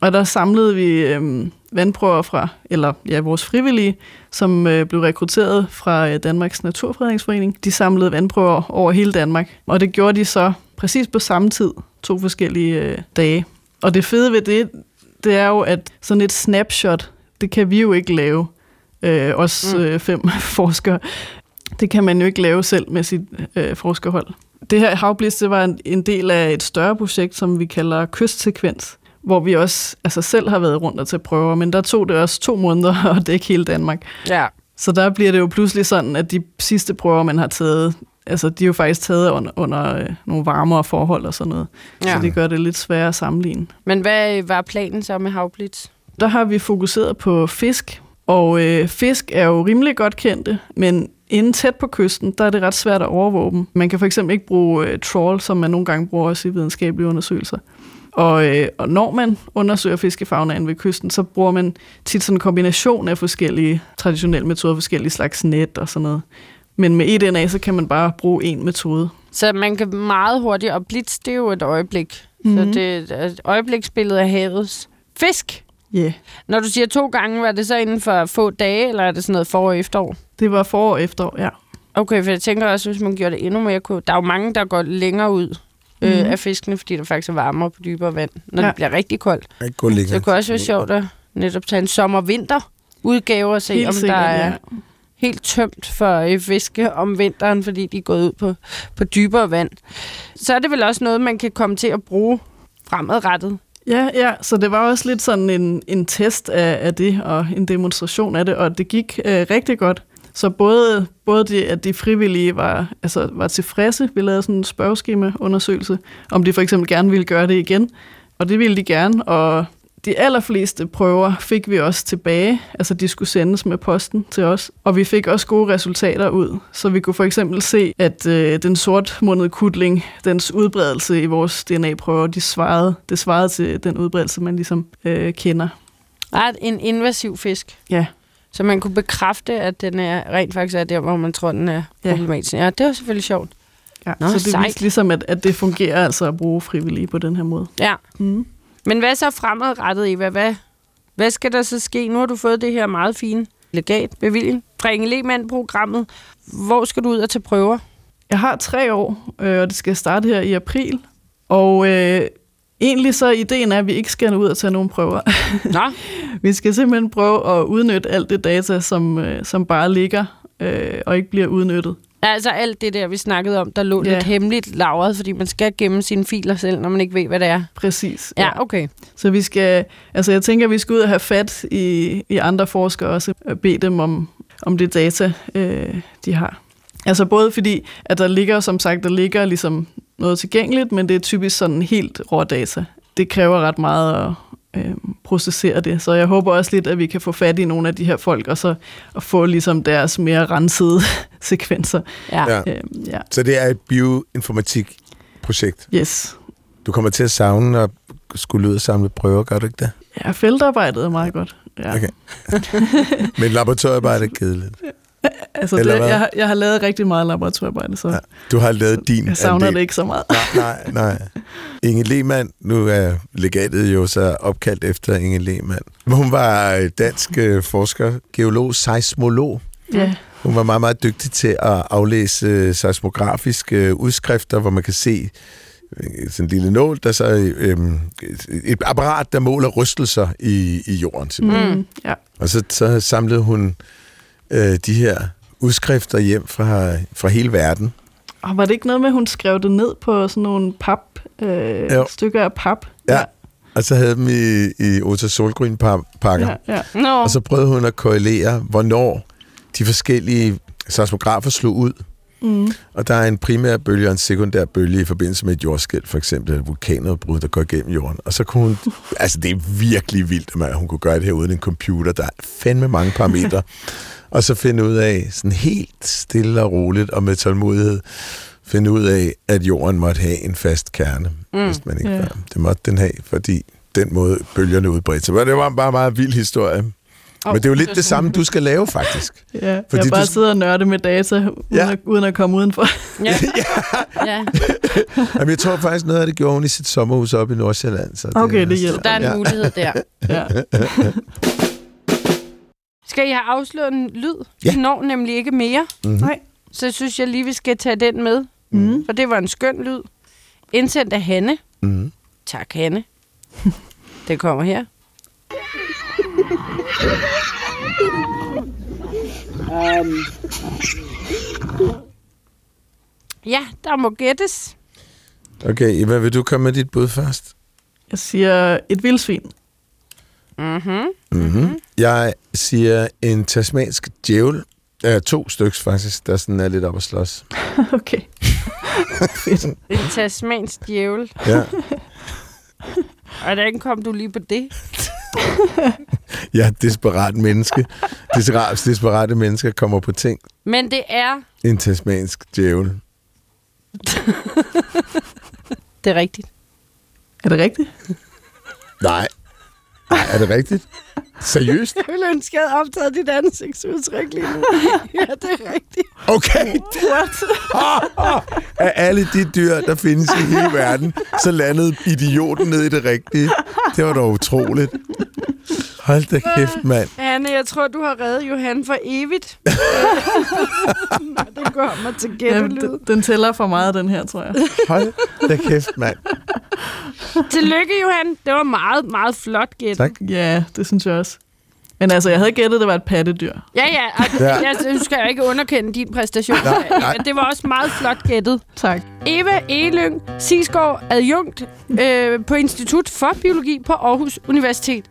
Og der samlede vi øhm, vandprøver fra, eller ja, vores frivillige, som øh, blev rekrutteret fra øh, Danmarks Naturfredningsforening. De samlede vandprøver over hele Danmark, og det gjorde de så præcis på samme tid, to forskellige øh, dage. Og det fede ved det, det er jo, at sådan et snapshot, det kan vi jo ikke lave, øh, os Mm. øh, fem forskere. Det kan man jo ikke lave selv med sit øh, forskerhold. Det her havblis, det var en, en del af et større projekt, som vi kalder kystsekvens, hvor vi også altså selv har været rundt og til prøver, men der tog det også to måneder at dække hele Danmark. Ja. Så der bliver det jo pludselig sådan, at de sidste prøver, man har taget, altså de er jo faktisk taget under, under øh, nogle varmere forhold og sådan noget. Ja. Så det gør det lidt sværere at sammenligne. Men hvad var planen så med havblitz? Der har vi fokuseret på fisk, Og øh, fisk er jo rimelig godt kendte, men inde tæt på kysten, der er det ret svært at overvåge dem. Man kan for eksempel ikke bruge øh, trawl, som man nogle gange bruger også i videnskabelige undersøgelser. Og, øh, og når man undersøger fiskefagnaen ved kysten, så bruger man tit sådan en kombination af forskellige traditionelle metoder, forskellige slags net og sådan noget. Men med eDNA, så kan man bare bruge en metode. Så man kan meget hurtigt, og blitz, det er jo et øjeblik. Mm-hmm. Mhm. Så det er et øjebliksbillede af havets fisk. Ja, yeah. Når du siger to gange, var det så inden for få dage, eller er det sådan noget forår og efterår? det var forår og efterår, ja. Okay, for jeg tænker også, hvis man gjorde det endnu mere... kunne- Der er jo mange, der går længere ud øh, Mhm. af fiskene, fordi der faktisk er varmere på dybere vand, når ja. Det bliver rigtig koldt. Ikke gå Så det kunne også være sjovt at netop tage en sommer-vinter udgave og se, Helt om der sikkert, er ja. helt tømt for øh, fiske om vinteren, fordi de er gået ud på, på dybere vand. Så er det vel også noget, man kan komme til at bruge fremadrettet. Ja, ja, så det var også lidt sådan en, en test af, af det, og en demonstration af det, og det gik øh, rigtig godt. Så både, både det, at de frivillige var, altså, var tilfredse, vi lavede sådan en spørgeskema-undersøgelse, om de for eksempel gerne ville gøre det igen, og det ville de gerne, og de allerfleste prøver fik vi også tilbage, altså de skulle sendes med posten til os, og vi fik også gode resultater ud. Så vi kunne for eksempel se, at øh, den sortmundede kutling, dens udbredelse i vores DNA-prøver, de svarede, det svarede til den udbredelse, man ligesom øh, kender. Der er en invasiv fisk, Ja, så man kunne bekræfte, at den er rent faktisk er der, hvor man tror, den er Ja. problematisk. Ja, det var selvfølgelig sjovt. ja. Nå, så det sejt. viste ligesom, at, at det fungerer altså at bruge frivillige på den her måde. Ja. Mm. Men hvad så fremadrettet, Eva? Hvad, hvad skal der så ske? Nu har du fået det her meget fine legat, bevilling fra Inge Lehmann-programmet. Hvor skal du ud og tage prøver? Jeg har tre år, øh, og det skal starte her i april. Og øh, egentlig så er ideen er, at vi ikke skal ud og tage nogle prøver. Nå, vi skal simpelthen prøve at udnytte alt det data, som, øh, som bare ligger øh, og ikke bliver udnyttet. altså alt det der, vi snakkede om, der lå Ja. lidt hemmeligt lagret, fordi man skal gemme sine filer selv, når man ikke ved, hvad det er. Præcis. Ja, okay. Så vi skal, altså jeg tænker, at vi skal ud og have fat i, i andre forskere også, og bede dem om, om det data, øh, de har. Altså både fordi, at der ligger, som sagt, der ligger ligesom noget tilgængeligt, men det er typisk sådan helt rå data. Det kræver ret meget at øh, processere det, så jeg håber også lidt, at vi kan få fat i nogle af de her folk, og så at få ligesom deres mere rensede sekvenser. Ja. Ja. Øh, ja, Så det er et bioinformatik-projekt. yes. Du kommer til at savne at skulle ud og samle prøver, gør du ikke det? Ja, feltarbejdet er meget godt. Ja. Okay. Men laboratoriearbejde er kedeligt. Altså, Eller det, hvad? jeg, har- jeg har lavet rigtig meget laboratoriearbejde, så Ja. Du har lavet din jeg savner andel. det ikke så meget. Nej, nej, nej. Inge Lehmann, nu er legatet jo så opkaldt efter Inge Lehmann. Hun var øh, dansk øh, forsker, geolog, seismolog. Ja. Hun var meget, meget dygtig til at aflæse øh, seismografiske udskrifter, hvor man kan se sådan en lille nål, der så øh, et apparat, der måler rystelser i, i jorden. simpelthen. Mm. ja. Og så, så samlede hun øh, de her udskrifter hjem fra, fra hele verden. Og var det ikke noget med, at hun skrev det ned på sådan nogle pap, øh, Jo. stykker af pap? Ja. Og så havde dem i, i Ota Solgryn-pakker. ja, ja. Nå, Og så prøvede hun at korrelere, hvornår de forskellige seismografer slog ud. Mm. Og der er en primær bølge og en sekundær bølge i forbindelse med et jordskæld, for eksempel et vulkanudbrud, der går igennem jorden. Og så kunne hun, altså det er virkelig vildt, at hun kunne gøre det her uden en computer. Der er fandme mange parametre. og så finde ud af, sådan helt stille og roligt og med tålmodighed, finde ud af, at jorden måtte have en fast kerne, mm. hvis man ikke yeah. Det måtte den have, fordi den måde bølgerne udbredte sig. Men det var bare en meget vild historie. Åh, Men det er jo lidt det det samme, du skal lave, faktisk. ja. Fordi jeg bare du- sidder og nørde med data, uden, Ja. at, uden at komme udenfor. ja. ja. Jamen, jeg tror faktisk, noget af det gjorde hun i sit sommerhus oppe i Nordsjælland. Så Okay, det er- hjælper. Der er en Ja. mulighed der. Ja. Skal I have afsløret en lyd? Ja. Vi når nemlig ikke mere. Mhm. Nej. Så synes jeg lige, vi skal tage den med. Mm. For det var en skøn lyd. Indsendt af Hanne. Mhm. Tak, Hanne. det kommer her. Um. Ja, der må gættes. Okay, Eva, vil du komme med dit bud først? Jeg siger et vildsvin. Mhm. Mm-hmm. Jeg siger en tasmansk djævel. Ja, to stykker faktisk, der sådan er lidt op at slås. okay. En tasmansk djævel. Ja. Hvordan kom du lige på det? Jeg er et desperat menneske. Desperat, desperate mennesker kommer på ting. Men det er... En tasmansk djævel. Det er rigtigt. Er det rigtigt? Nej. Nej, er det rigtigt? Seriøst? Jeg ville ønske, jeg havde optaget dit ansigtsudtryk lige nu. ja, det er rigtigt. Okay. What? Af alle de dyr, der findes i hele verden, så landede idioten ned i det rigtige. Det var dog utroligt. Hold da kæft, mand. Anne, jeg tror, du har reddet Johan for evigt. Nå, det går mig til gættelyd. den, den tæller for meget, den her, tror jeg. Hold da kæft, mand. Tillykke, Johan. Det var meget, meget flot gæt. Tak. Ja, det synes jeg også. Men altså, jeg havde gættet, det var et pattedyr. Ja, ja. Og Ja. Jeg synes, skal jeg ikke underkende din præstation. Nej, nej. Men det var også meget flot gættet. Tak. Eva Eløng Sisgaard, adjunkt øh, på Institut for Biologi på Aarhus Universitet.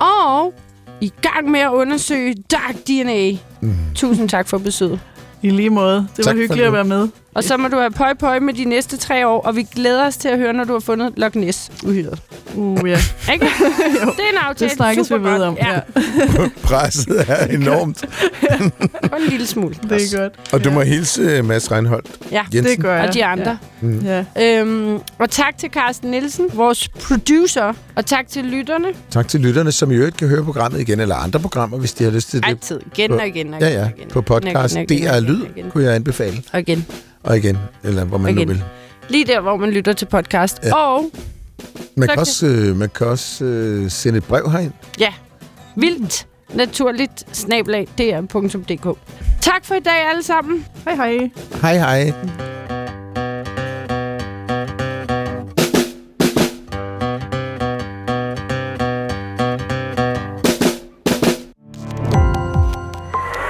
Og i gang med at undersøge Dark DNA. Mm. Tusind tak for besøget. I lige måde. Det var Tak hyggeligt at være med. Og så må du have pøj pøj med de næste tre år, og vi glæder os til at høre, når du har fundet Loch Ness uhyret. Uh, ja. Ikke? det er en aftale. Det snakkes vi Super ved godt. om. Ja, Ja. Presset er enormt. og en lille smule. Det er godt. Og du må hilse uh, Mads Reinholdt Ja, Jensen. Det gør jeg. og de andre. Ja. Øhm, og tak til Carsten Nielsen, vores producer. Og tak til lytterne. Tak til lytterne, som i øvrigt kan høre programmet igen, eller andre programmer, hvis de har lyst til det. Altid. Igen og igen og Ja, igen. ja. igen. På podcast. Er igen lyd, kunne jeg anbefale. Og igen. Og igen, eller hvor man Igen. nu vil. Lige der, hvor man lytter til podcast. Ja. Og Man Tak kan også, øh, man kan også øh, sende et brev herind. ja, vildt naturligt snablag dr.dk. Tak for i dag alle sammen. Hej hej. Hej hej.